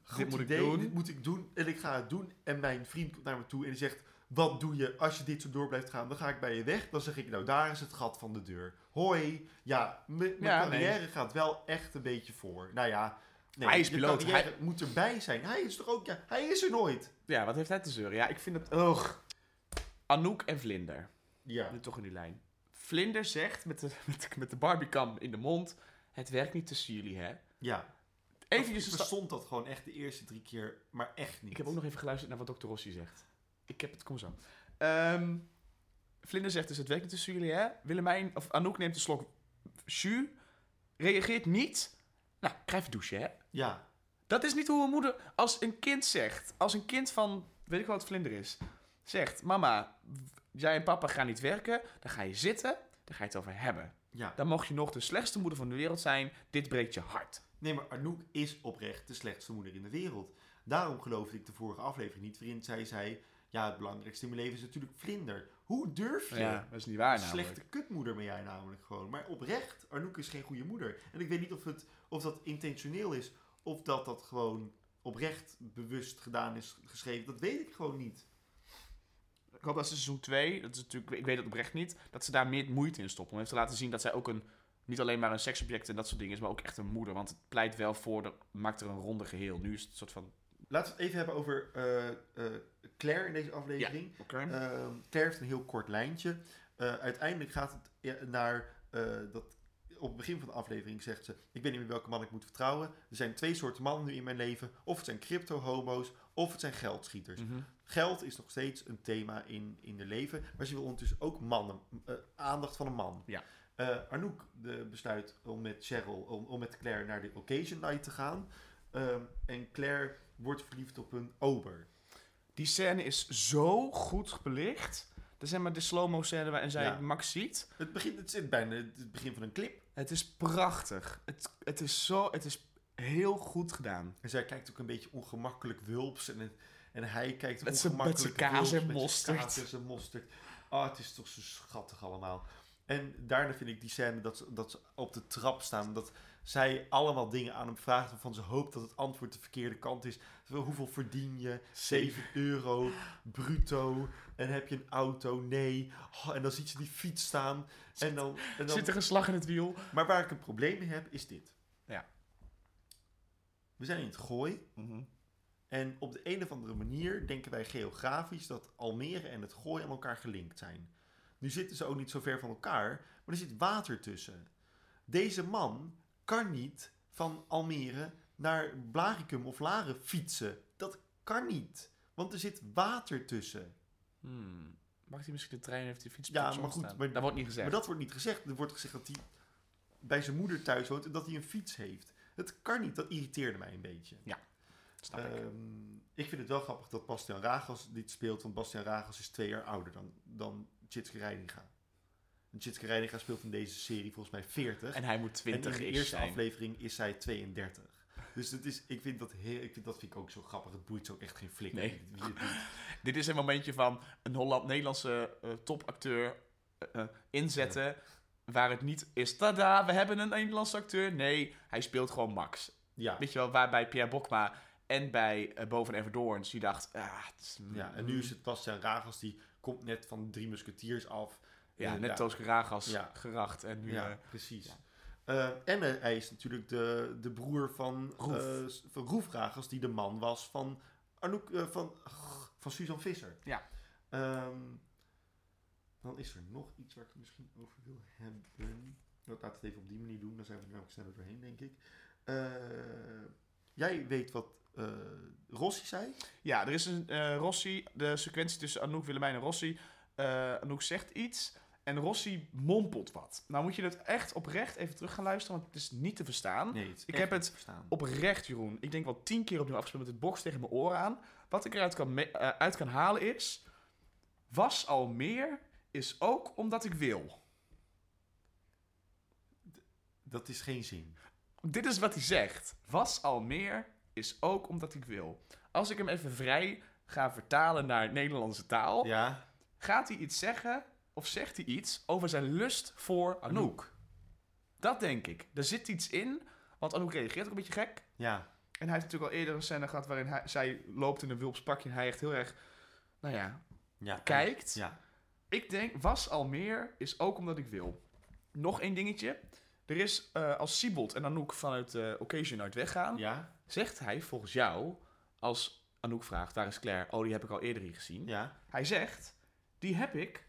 Goed Dit moet ik idee, doen. Dit moet ik doen. En ik ga het doen. En mijn vriend komt naar me toe en die zegt... Wat doe je als je dit zo door blijft gaan? Dan ga ik bij je weg. Dan zeg ik, nou daar is het gat van de deur. Hoi. Ja, mijn Ja, carrière gaat wel echt een beetje voor. Nou ja, nee, Hij is piloot. Hij- moet erbij zijn. Hij is toch ook... Ja, hij is er nooit. Ja, wat heeft hij te zeuren? Ja, ik vind het... Ugh. Anouk en Vlinder. Ja. Nu toch in die lijn. Vlinder zegt met de, <laughs> met de, met de Barbiecam in de mond... Het werkt niet tussen jullie, hè? Ja. Even ik een verstond dat gewoon echt de eerste drie keer, maar echt niet. Ik heb ook nog even geluisterd naar wat Dr. Rossi zegt. Ik heb het, kom zo. Ehm Vlinder zegt dus, het werkt tussen jullie, hè? Willemijn, of Anouk neemt een slok jus, reageert niet. Nou, krijg even douchen, hè? Ja, Dat is niet hoe een moeder, als een kind zegt, als een kind van, weet ik wat Vlinder is, zegt, mama, jij en papa gaan niet werken, dan ga je zitten, dan ga je het over hebben. ja. Dan mocht je nog de slechtste moeder van de wereld zijn, dit breekt je hart. Nee, maar Anouk is oprecht de slechtste moeder in de wereld. Daarom geloofde ik de vorige aflevering niet, waarin zij zei... Ja, het belangrijkste in mijn leven is natuurlijk vlinder. Hoe durf je? Ja, dat is niet waar namelijk. Slechte kutmoeder ben jij namelijk gewoon. Maar oprecht, Anouk is geen goede moeder. En ik weet niet of, het, of dat intentioneel is, of dat dat gewoon oprecht bewust gedaan is geschreven. Dat weet ik gewoon niet. Ik hoop dat ze seizoen 2, dat is natuurlijk, ik weet het oprecht niet, dat ze daar meer moeite in stoppen. Om even te laten zien dat zij ook een, niet alleen maar een seksobject en dat soort dingen is, maar ook echt een moeder. Want het pleit wel voor, de, maakt er een ronde geheel. Nu is het een soort van... Laten we het even hebben over eh, eh, Claire in deze aflevering. Oké. Ehm, Claire heeft een heel kort lijntje. Eh, uiteindelijk gaat het naar dat. Op het begin van de aflevering zegt ze: Ik weet niet meer welke man ik moet vertrouwen. Er zijn twee soorten mannen nu in mijn leven: of het zijn crypto-homo's, of het zijn geldschieters. Mhm. Geld is nog steeds een thema in, in de leven, maar ze wil ondertussen ook mannen, aandacht van een man. Ja. Eh, Anouk de, besluit om met Cheryl, om, om met Claire naar de occasion night te gaan. Ehm, en Claire wordt verliefd op een ober. Die scène is zo goed belicht. Dat is maar de slow-mo scène waarin zij Ja. Max ziet. Het, begint, het zit bijna het begin van een clip. Het is prachtig. Het, het is zo, het is heel goed gedaan. En zij kijkt ook een beetje ongemakkelijk wulps. En, en hij kijkt Met zijn- met ongemakkelijk zijn kaas en met zijn mosterd. kaas en zijn mosterd. Ah, het is toch zo schattig allemaal. En daarna vind ik die scène dat ze, dat ze op de trap staan. Dat zij allemaal dingen aan hem vraagt waarvan ze hoopt dat het antwoord de verkeerde kant is. Hoeveel verdien je? 7 euro, bruto. En heb je een auto? Nee. Oh, en dan ziet ze die fiets staan. En dan, en dan Zit er een slag in het wiel? maar waar ik een probleem mee heb, is dit. Ja. We zijn in het gooi. En op de een of andere manier denken wij geografisch dat Almere en het gooi aan elkaar gelinkt zijn. Nu zitten ze ook niet zo ver van elkaar, maar er zit water tussen. Deze man kan niet van Almere naar Blaricum of Laren fietsen. Dat kan niet, want er zit water tussen. Hmm. Mag hij misschien de trein heeft die fiets Ja, de maar goed, maar- dat wordt niet gezegd. Maar dat wordt niet gezegd. Er wordt gezegd dat hij bij zijn moeder thuis woont en dat hij een fiets heeft. Het kan niet, dat irriteerde mij een beetje. Snap ik. Ehm, ik vind het wel grappig dat Bastian Ragas dit speelt, want Bastian Ragas is twee jaar ouder dan, dan Tjitske Reininga. En Reininga speelt in deze serie volgens mij 40. En hij moet En 20 in de is eerste zijn. aflevering is zij 32. Dus het is, ik vind dat heel, ik vind, dat vind ik ook zo grappig. Het boeit ook echt geen flikker. Nee. doet. <laughs> Dit is een momentje van een Holland-Nederlandse eh, topacteur eh, eh, inzetten. Waar het niet is, tada, we hebben een Nederlandse acteur. Nee, hij speelt gewoon Max. Ja. Weet je wel, waarbij Pierre Bokma en bij Boven Everdoorns, die dacht, ah, is, ja, en nu is het Bastian Ragas, die komt net van Drie Musketiers af. Ja, net Karagas Ja. geracht. En nu, Ja, eh, precies. en hij is natuurlijk de, de broer van Roef. eh, van Roef Ragas, die de man was van Anouk, eh, van, van Suzanne Visser. Ja. Ehm, dan is er nog iets waar ik het misschien over wil hebben. Nou, laat het even op die manier doen, dan zijn we er namelijk sneller doorheen, denk ik. Jij weet wat eh, Rossi zei? ja, er is een eh, Rossi, de sequentie tussen Anouk, Willemijn en Rossi. Eh, Anouk zegt iets en Rossi mompelt wat. Nou moet je het echt oprecht even terug gaan luisteren, want het is niet te verstaan. Nee, het is Ik heb het. Oprecht, Jeroen. Ik denk wel tien keer opnieuw afgespeeld met het box tegen mijn oren aan. Wat ik eruit kan, uit kan halen is... Was al meer is ook omdat ik wil. Dat is geen zin. Dit is wat hij zegt. Was al meer is ook omdat ik wil. Als ik hem even vrij ga vertalen naar Nederlandse taal... Ja, gaat hij iets zeggen of zegt hij iets over zijn lust voor Anouk. Dat denk ik. Er zit iets in, want Anouk reageert ook een beetje gek. ja. En hij heeft natuurlijk al eerder een scène gehad waarin hij, zij loopt in een wulps pakje en hij echt heel erg, nou ja, ja. kijkt. Ja. Ik denk, was al meer is ook omdat ik wil. Nog één dingetje. Er is, eh, als Siebold en Anouk vanuit de Occasion uit weggaan, Ja, zegt hij volgens jou, als Anouk vraagt, waar is Claire? Oh, die heb ik al eerder hier gezien. ja. Hij zegt, die heb ik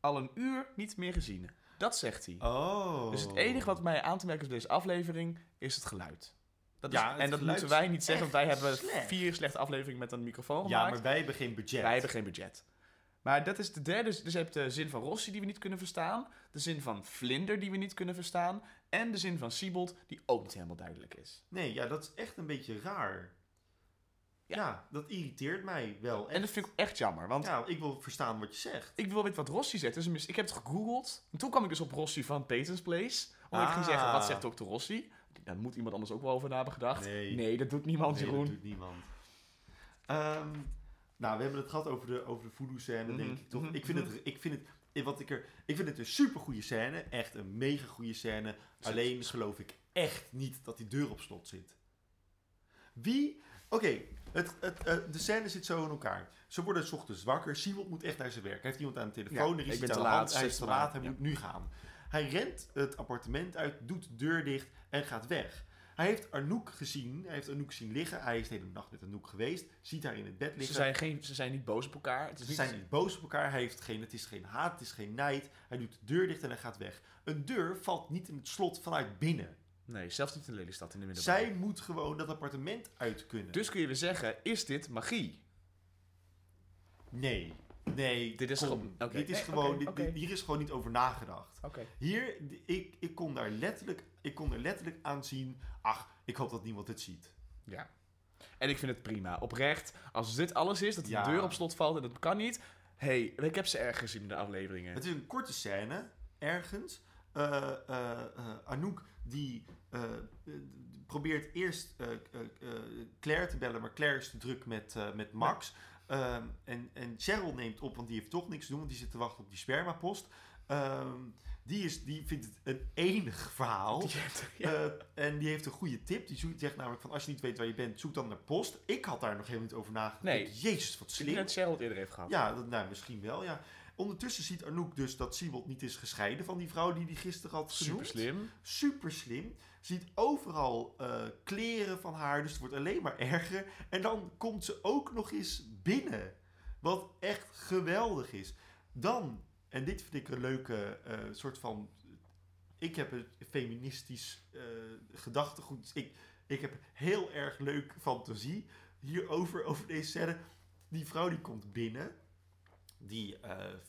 al een uur niet meer gezien. Dat zegt hij. Oh. Dus het enige wat mij aan te merken is bij deze aflevering is het geluid. Dat is, Ja, en dat moeten wij niet zeggen, want wij hebben slecht. vier slechte afleveringen met een microfoon Ja, gemaakt. maar wij hebben geen budget. Wij hebben geen budget. Maar dat is de derde. Dus je hebt de zin van Rossi die we niet kunnen verstaan. De zin van Vlinder die we niet kunnen verstaan. En de zin van Siebold die ook niet helemaal duidelijk is. Nee, ja, dat is echt een beetje raar. Ja. Ja, dat irriteert mij wel. En dat vind ik echt jammer. Want Ja, ik wil verstaan wat je zegt. ik wil weten wat Rossi zegt. Dus ik heb het gegoogeld. En toen kwam ik dus op Rossi van Peyton's Place. Omdat ik ging zeggen, wat zegt dokter Rossi? Daar moet iemand anders ook wel over na hebben gedacht. Nee. dat doet niemand, Nee, Jeroen. dat doet niemand. Ehm, nou, we hebben het gehad over de, over de voodoo-scène, Mhm, denk ik toch. mhm, Ik vind het, ik vind het, wat ik er, ik vind het een super goede scène. Echt een mega goede scène. Alleen geloof ik echt niet dat die deur op slot zit. Wie? Oké, het, het, eh, de scène zit zo in elkaar. Ze worden 's ochtends wakker. Siebold moet echt naar zijn werk. Hij heeft iemand aan de telefoon. Ja, er is iets aan te de laat, hand. Hij is te laat. laat, Hij ja. moet nu gaan. Hij rent het appartement uit, doet de deur dicht en gaat weg. Hij heeft Arnoek gezien. Hij heeft Arnoek zien liggen. Hij is de hele nacht met Arnoek geweest. Ziet haar in het bed Ze liggen. zijn, geen, ze zijn niet boos op elkaar. Het is Ze niet, zijn niet boos op elkaar. Hij heeft geen, het is geen haat, het is geen nijd. Hij doet de deur dicht en hij gaat weg. Een deur valt niet in het slot vanuit binnen. Nee, zelfs niet in Lelystad in de middenbouw. Zij moet gewoon dat appartement uit kunnen. Dus kun je weer zeggen, is dit magie? Nee. Nee, Dit is kom. gewoon-. Dit is Nee, gewoon, dit- hier is gewoon niet over nagedacht. Oké. Hier, ik, ik, kon daar letterlijk, ik kon er letterlijk aan zien, ach, ik hoop dat niemand het ziet. Ja. En ik vind het prima. Oprecht, als dit alles is, dat de Ja. deur op slot valt en dat kan niet. hey, ik heb ze erg gezien in de afleveringen. Het is een korte scène, ergens. Eh, eh, eh, Anouk, die probeert eerst eh, eh, eh, Claire te bellen, maar Claire is te druk met, eh, met Max. Ehm, en, en Cheryl neemt op, want die heeft toch niks te doen, want die zit te wachten op die spermapost. Ehm, die, is, die vindt het een enig verhaal. <laughs> Die heeft- ja. Eh, en die heeft een goede tip. Die zoekt, zegt namelijk van als je niet weet waar je bent, zoek dan naar post. Ik had daar nog helemaal niet over nagedacht. Nee. Jezus, wat Ik denk slim. dat Cheryl het eerder heeft gehad. Ja, dat, nou, misschien wel, ja. Ondertussen ziet Anouk dus dat Siebold niet is gescheiden van die vrouw die die gisteren had genoemd. Super slim. Super slim. Ziet overal eh, kleren van haar, dus het wordt alleen maar erger. En dan komt ze ook nog eens binnen. Wat echt geweldig is. Dan, en dit vind ik een leuke eh, soort van... Ik heb een feministisch eh, gedachtegoed. Ik, ik heb heel erg leuk fantasie hierover, <laughs> over deze scène. Die vrouw die komt binnen. die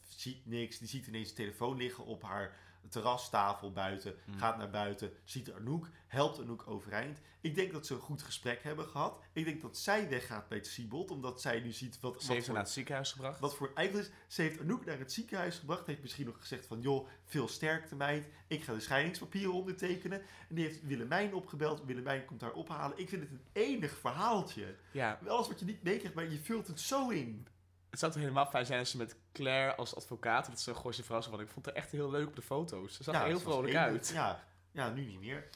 ziet niks. Die ziet ineens de telefoon liggen op haar terrastafel buiten. Mm. Gaat naar buiten, ziet Anouk, helpt Anouk overeind. Ik denk dat ze een goed gesprek hebben gehad. Ik denk dat zij weggaat bij het Siebold, omdat zij nu ziet wat, Ze wat heeft haar naar het ziekenhuis gebracht. wat voor eikel is. Ze heeft Anouk naar het ziekenhuis gebracht. Heeft misschien nog gezegd van... joh, veel sterkte meid. Ik ga de scheidingspapieren ondertekenen. En die heeft Willemijn opgebeld. Willemijn komt haar ophalen. Ik vind het een enig verhaaltje. Ja, Alles wat je niet meekrijgt, maar je vult het zo in. Het zou toch helemaal fijn zijn als ze met Claire als advocaat, dat ze een Gooise vrouw worden. Ik vond haar echt heel leuk op de foto's. Ze zag er heel het vrolijk uit. Ja, ja, nu niet meer.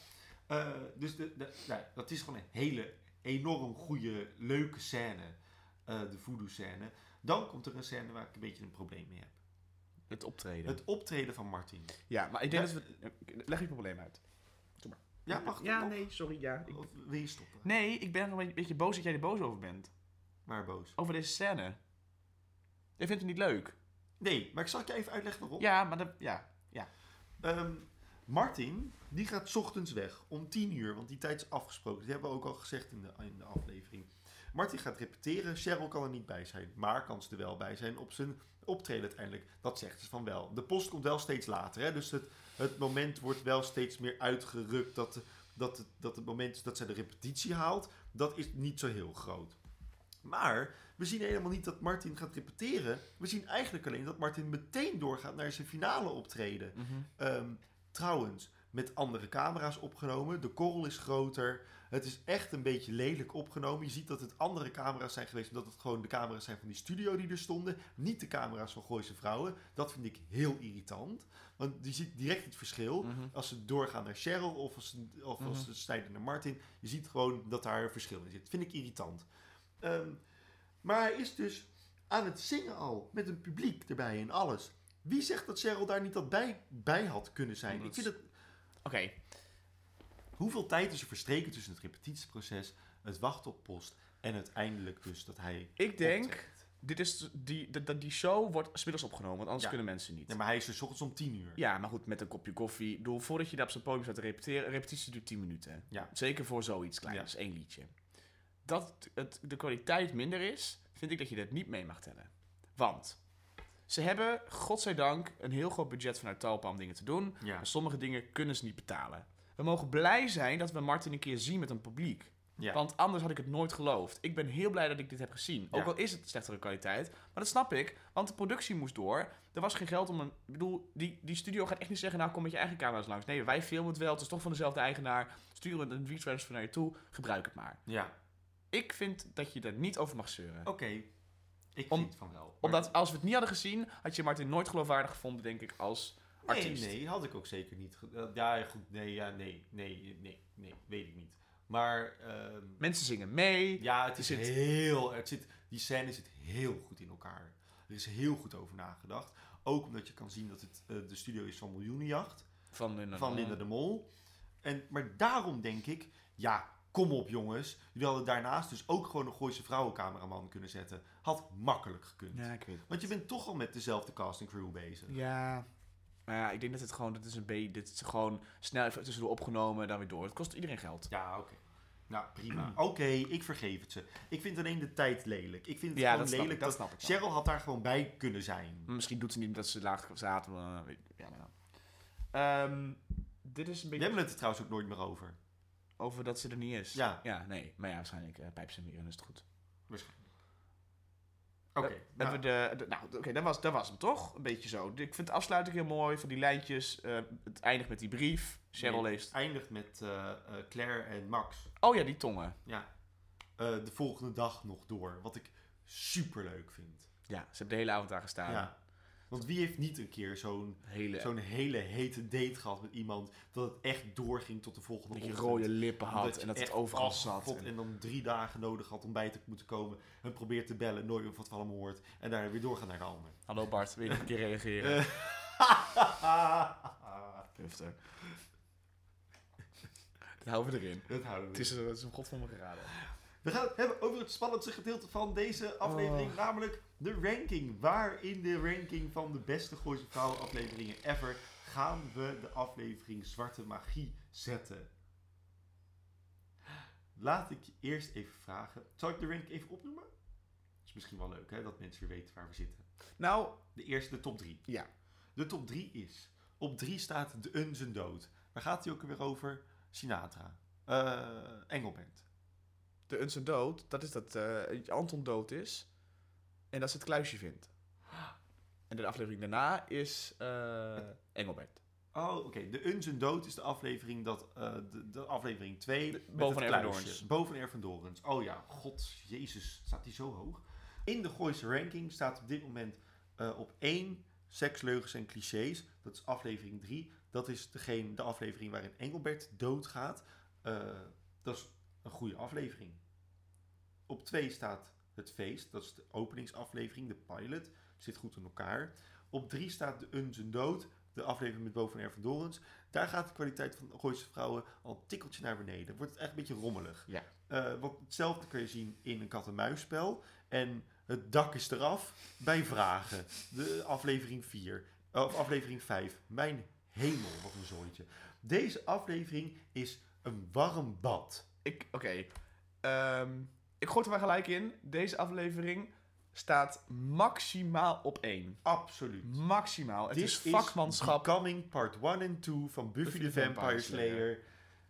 Eh, dus de, de, nou, dat is gewoon een hele enorm goede, leuke scène. Eh, de voodoo scène. Dan komt er een scène waar ik een beetje een probleem mee heb. Het optreden. Het optreden van Martin. Ja, maar ik denk Ja. dat we... Leg je probleem uit. Ja, mag dat Ja, nog? nee, sorry, ja. Ik- Of wil je stoppen? Nee, ik ben nog een beetje boos dat jij er boos over bent. Maar boos. Over deze scène. Je vindt het niet leuk. Nee, maar ik zal je even uitleggen waarom. Ja, maar dat... Ja. Ehm, Martin, die gaat 's ochtends weg om 10 uur, want die tijd is afgesproken. Dat hebben we ook al gezegd in de, in de aflevering. Martin gaat repeteren, Cheryl kan er niet bij zijn, maar kan ze er wel bij zijn op zijn optreden uiteindelijk. Dat zegt ze van wel. De post komt wel steeds later, hè? dus het, het moment wordt wel steeds meer uitgerukt dat, dat, het, dat het moment dat zij de repetitie haalt, dat is niet zo heel groot. Maar we zien helemaal niet dat Martin gaat repeteren. We zien eigenlijk alleen dat Martin meteen doorgaat naar zijn finale optreden. Ehm, trouwens, met andere camera's opgenomen. De korrel is groter. Het is echt een beetje lelijk opgenomen. Je ziet dat het andere camera's zijn geweest, omdat het gewoon de camera's zijn van die studio die er stonden. Niet de camera's van Gooise Vrouwen. Dat vind ik heel irritant. Want je ziet direct het verschil. Mhm. Als ze doorgaan naar Cheryl of als ze, of als Mhm. ze snijden naar Martin. Je ziet gewoon dat daar een verschil in zit. Vind ik irritant. Ehm, maar hij is dus aan het zingen al. Met een publiek erbij en alles. Wie zegt dat Cheryl daar niet al bij, bij had kunnen zijn? Omdat Ik vind het, Oké, hoeveel tijd is er verstreken tussen het repetitieproces, het wachten op post en uiteindelijk dus dat hij ik denk... Dit is die, die, die show wordt smiddags opgenomen, want anders Ja. kunnen mensen niet. Nee, maar hij is er 's ochtends om 10 uur. Ja, maar goed, met een kopje koffie. Voordat je daar op zo'n podium staat te repeteren, een repetitie duurt 10 minuten. Ja. Zeker voor zoiets kleins, Ja. dus één liedje. Dat het, de kwaliteit minder is, vind ik dat je dat niet mee mag tellen. Want ze hebben, godzijdank, een heel groot budget vanuit Talpa om dingen te doen. Ja. Maar sommige dingen kunnen ze niet betalen. We mogen blij zijn dat we Martin een keer zien met een publiek. Ja. Want anders had ik het nooit geloofd. Ik ben heel blij dat ik dit heb gezien. Ook Ja. al is het slechtere kwaliteit. Maar dat snap ik, want de productie moest door. Er was geen geld om een... Ik bedoel, die, die studio gaat echt niet zeggen... Nou, kom met je eigen camera's langs. Nee, wij filmen het wel. Het is toch van dezelfde eigenaar. Sturen een retransfer naar je toe. Gebruik het maar. Ja, Ik vind dat je daar niet over mag zeuren. oké. Ik Om- vind van wel. Maar- Omdat als we het niet hadden gezien... had je Martin nooit geloofwaardig gevonden, denk ik, als Nee, artiest. nee, had ik ook zeker niet. eh, Ja, goed, nee, ja, nee, nee, nee, nee, weet ik niet. Maar ehm, Mensen zingen mee. ja, het is zit- heel, het zit, die scène zit heel goed in elkaar. Er is heel goed over nagedacht. Ook omdat je kan zien dat het eh, de studio is van Miljoenenjacht, Van Linda, van Linda de Mol. En, maar daarom denk ik, ja, kom op jongens. Jullie hadden daarnaast dus ook gewoon een Gooise vrouwencameraman kunnen zetten. Had makkelijk gekund. Ja, ik weet het. Want je bent toch al met dezelfde casting crew bezig. Ja. Maar ja, ik denk dat het gewoon, dat is een beetje, dit is gewoon snel even tussendoor opgenomen en dan weer door. Het kost iedereen geld. Ja, oké. Nou, prima. <clears throat> Oké, ik vergeef het ze. Ik vind alleen de tijd lelijk. Ik vind het Ja, gewoon dat snap ik, lelijk dat dat, snap ik. Cheryl had daar gewoon bij kunnen zijn. Misschien doet ze niet dat ze laag zaten. maar, weet- Ja. Ehm, dit is een We beetje hebben het er trouwens ook nooit meer over. Over dat ze er niet is. Ja. Ja, nee. Maar ja, waarschijnlijk uh, pijp ze hem weer en is het goed. Waarschijnlijk. Oké. Eh, nou, hebben we de, de- nou, oké, dat, was, dat was hem toch? Een beetje zo. Ik vind de afsluiting heel mooi van die lijntjes. eh, het eindigt met die brief. Cheryl nee, leest. Het eindigt met eh, eh, Claire en Max. Oh ja, die tongen. Ja. Eh, de volgende dag nog door. Wat ik super leuk vind. Ja, ze hebben de hele avond daar gestaan. Ja. Want wie heeft niet een keer zo'n Hele, zo'n hele hete date gehad met iemand. Dat het echt doorging tot de volgende dat je ochtend. rode lippen had Dat je en dat het overal zat. En- en dan drie dagen nodig had om bij te moeten komen. En probeert te bellen, nooit meer wat van hem hoort. En daar weer doorgaan naar de ander. Hallo Bart, wil je nog een keer reageren? Eh. <laughs> Dat houden we erin. Dat houden we. Het is, het is een god van me geraden. We gaan het hebben over het spannendste gedeelte van deze aflevering. Oh. Namelijk de ranking. Waar in de ranking van de beste Gooise Vrouwen afleveringen ever gaan we de aflevering Zwarte Magie zetten? Laat ik je eerst even vragen. Zal ik de ranking even opnoemen? is misschien wel leuk, hè? Dat mensen weer weten waar we zitten. Nou, De eerste, de top 3. ja. De top 3 is... Op 3 staat De Un zijn dood. Waar gaat hij ook weer over? Sinatra. Eh Engelbert. De Uns en dood, dat is dat eh, Anton dood is en dat ze het kluisje vindt. En de aflevering daarna is eh, Engelbert. Oh, oké. De Un zijn dood is de aflevering, dat, eh, de, de aflevering 2. met Boven. Doorns. Boven Doorns. Oh ja, god, jezus, staat die zo hoog? In de Gooise ranking staat op dit moment eh, op 1 Seks, leugens en clichés. Dat is aflevering 3. Dat is degene, de aflevering waarin Engelbert doodgaat. Eh, dat is een goede aflevering. Op 2 staat Het Feest. Dat is de openingsaflevering, de pilot. Zit goed in elkaar. Op 3 staat De Un zijn dood. De aflevering met Boven Erwin Doorns. Daar gaat de kwaliteit van Gooise Vrouwen al een tikkeltje naar beneden. Wordt het echt een beetje rommelig. Ja. Eh, wat hetzelfde kun je zien in een kat-en-muisspel. En het dak is eraf bij vragen. De aflevering 4. Of aflevering 5. Mijn hemel, wat een zooitje. Deze aflevering is een warm bad. Ik, oké. Ehm, ik gooi er maar gelijk in. Deze aflevering staat maximaal op één. Absoluut. Maximaal. Het Dit is vakmanschap. Becoming Part 1 en 2 van Buffy, the Vampire Slayer.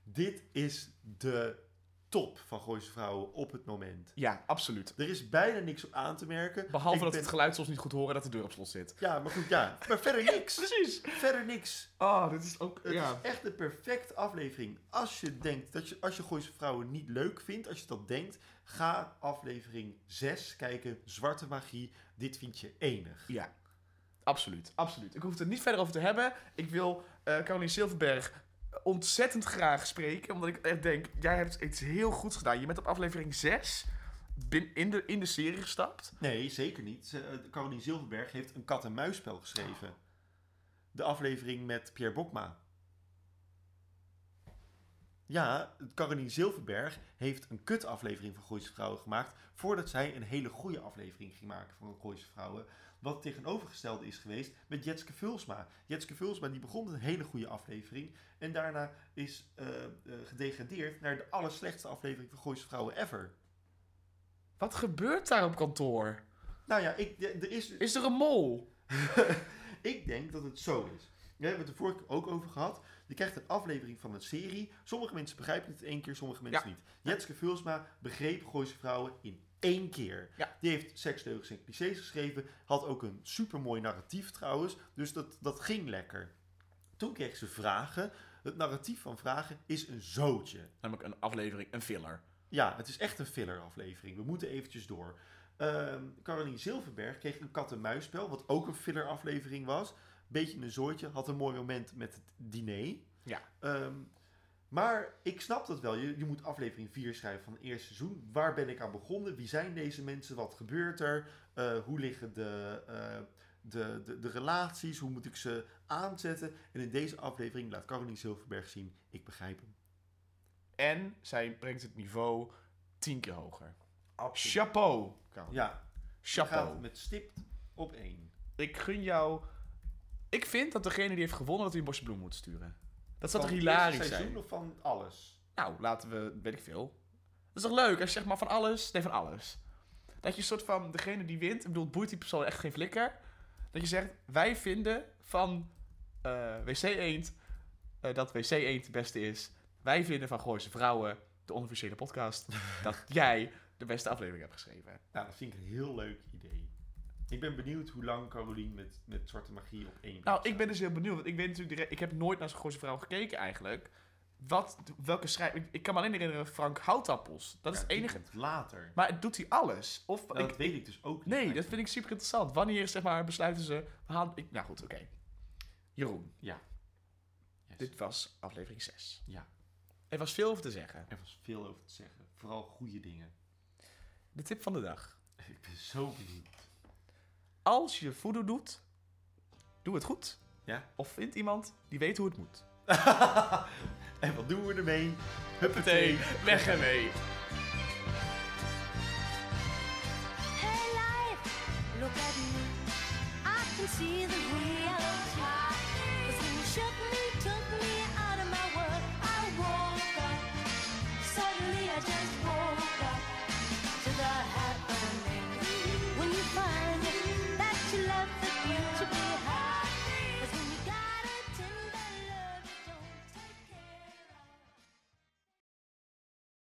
Dit is de top van Gooise Vrouwen op het moment. Ja, absoluut. Er is bijna niks op aan te merken. Behalve Ik dat ben- het geluid soms niet goed horen dat de deur op slot zit. Ja, maar goed, ja. Maar verder <laughs> niks. Precies. Verder niks. Oh, dit is ook... Het ja. is echt de perfecte aflevering. Als je denkt dat je, als je Gooise Vrouwen niet leuk vindt, als je dat denkt, ga aflevering 6 kijken. Zwarte magie. Dit vind je enig. Ja, absoluut. Absoluut. Ik hoef het er niet verder over te hebben. Ik wil eh Caroline Silverberg ontzettend graag spreken. Omdat ik echt denk, jij hebt iets heel goeds gedaan. Je bent op aflevering 6 bin, in, de, in de serie gestapt. Nee, zeker niet. Eh, Caroline Zilverberg heeft een kat-en-muisspel geschreven. De aflevering met Pierre Bokma. Ja, Caroline Zilverberg heeft een kut-aflevering van Gooise Vrouwen gemaakt... voordat zij een hele goede aflevering ging maken van Gooise Vrouwen. Wat tegenovergestelde is geweest met Jetske Vulsma. Jetske Vulsma die begon met een hele goede aflevering... en daarna is eh, gedegradeerd naar de allerslechtste aflevering van Gooise Vrouwen ever. Wat gebeurt daar op kantoor? Nou ja, ik, er is... Is er een mol? <laughs> ik denk dat het zo is. We hebben het er vorige keer ook over gehad. Je krijgt een aflevering van een serie. Sommige mensen begrijpen het in één keer, sommige mensen Ja. niet. Jetske Vulsma begreep Gooise Vrouwen in één keer. Ja. Die heeft seks, leugens en clichés geschreven. Had ook een supermooi narratief trouwens. Dus dat, dat ging lekker. Toen kreeg ze vragen. Het narratief van vragen is een zootje. Namelijk een aflevering, een filler. Ja, het is echt een filler aflevering. We moeten eventjes door. Ehm Caroline Zilverberg kreeg een kat-en-muisspel, wat ook een filler aflevering was. Beetje een zooitje, had een mooi moment met het diner. Ja. Ehm, maar ik snap dat wel. Je, je moet aflevering 4 schrijven van het eerste seizoen. Waar ben ik aan begonnen? Wie zijn deze mensen? Wat gebeurt er? Eh, hoe liggen de, eh, de, de, de relaties? Hoe moet ik ze aanzetten? En in deze aflevering laat Caroline Zilverberg zien, ik begrijp hem. En zij brengt het niveau tien keer hoger. Chapeau. Caroline. Ja, je Chapeau. gaat met stipt op één. Ik gun jou... Ik vind dat degene die heeft gewonnen, dat hij een bosje bloem moet sturen. Dat zou toch hilarisch seizoen zijn? of van alles? Nou, laten we, weet ik veel. Dat is toch leuk als je zeg maar van alles, nee van alles. Dat je een soort van, degene die wint, ik bedoel, het boeit die persoon echt geen flikker. Dat je zegt, wij vinden van eh, WC Eend eh, dat WC Eend het beste is. Wij vinden van Gooise Vrouwen, de onofficiële podcast, <laughs> dat jij de beste aflevering hebt geschreven. Nou, dat vind ik een heel leuk idee. Ik ben benieuwd hoe lang Caroline met, met Zwarte Magie op één Nou, ik ben dus heel benieuwd, want ik weet natuurlijk direct, ik heb nooit naar zo'n Gooise Vrouw gekeken eigenlijk. Wat, welke schrijver, ik, ik kan me alleen herinneren Frank Houtappels. Dat is Ja, het enige. later. Maar doet hij alles? Of Nou, ik, dat weet ik dus ook niet. Nee, dat vind ik super interessant. Wanneer zeg maar, besluiten ze... We gaan, ik, nou goed, oké. Jeroen, Yes. dit was aflevering 6. Ja, Er was veel over te zeggen. er was veel over te zeggen. Vooral goede dingen. De tip van de dag. Ik ben zo benieuwd. Als je voodoo doet, doe het goed. Ja? Of vind iemand die weet hoe het moet. <laughs> en wat doen we ermee? Huppatee, weg ermee. Hey life, look at me. I can see the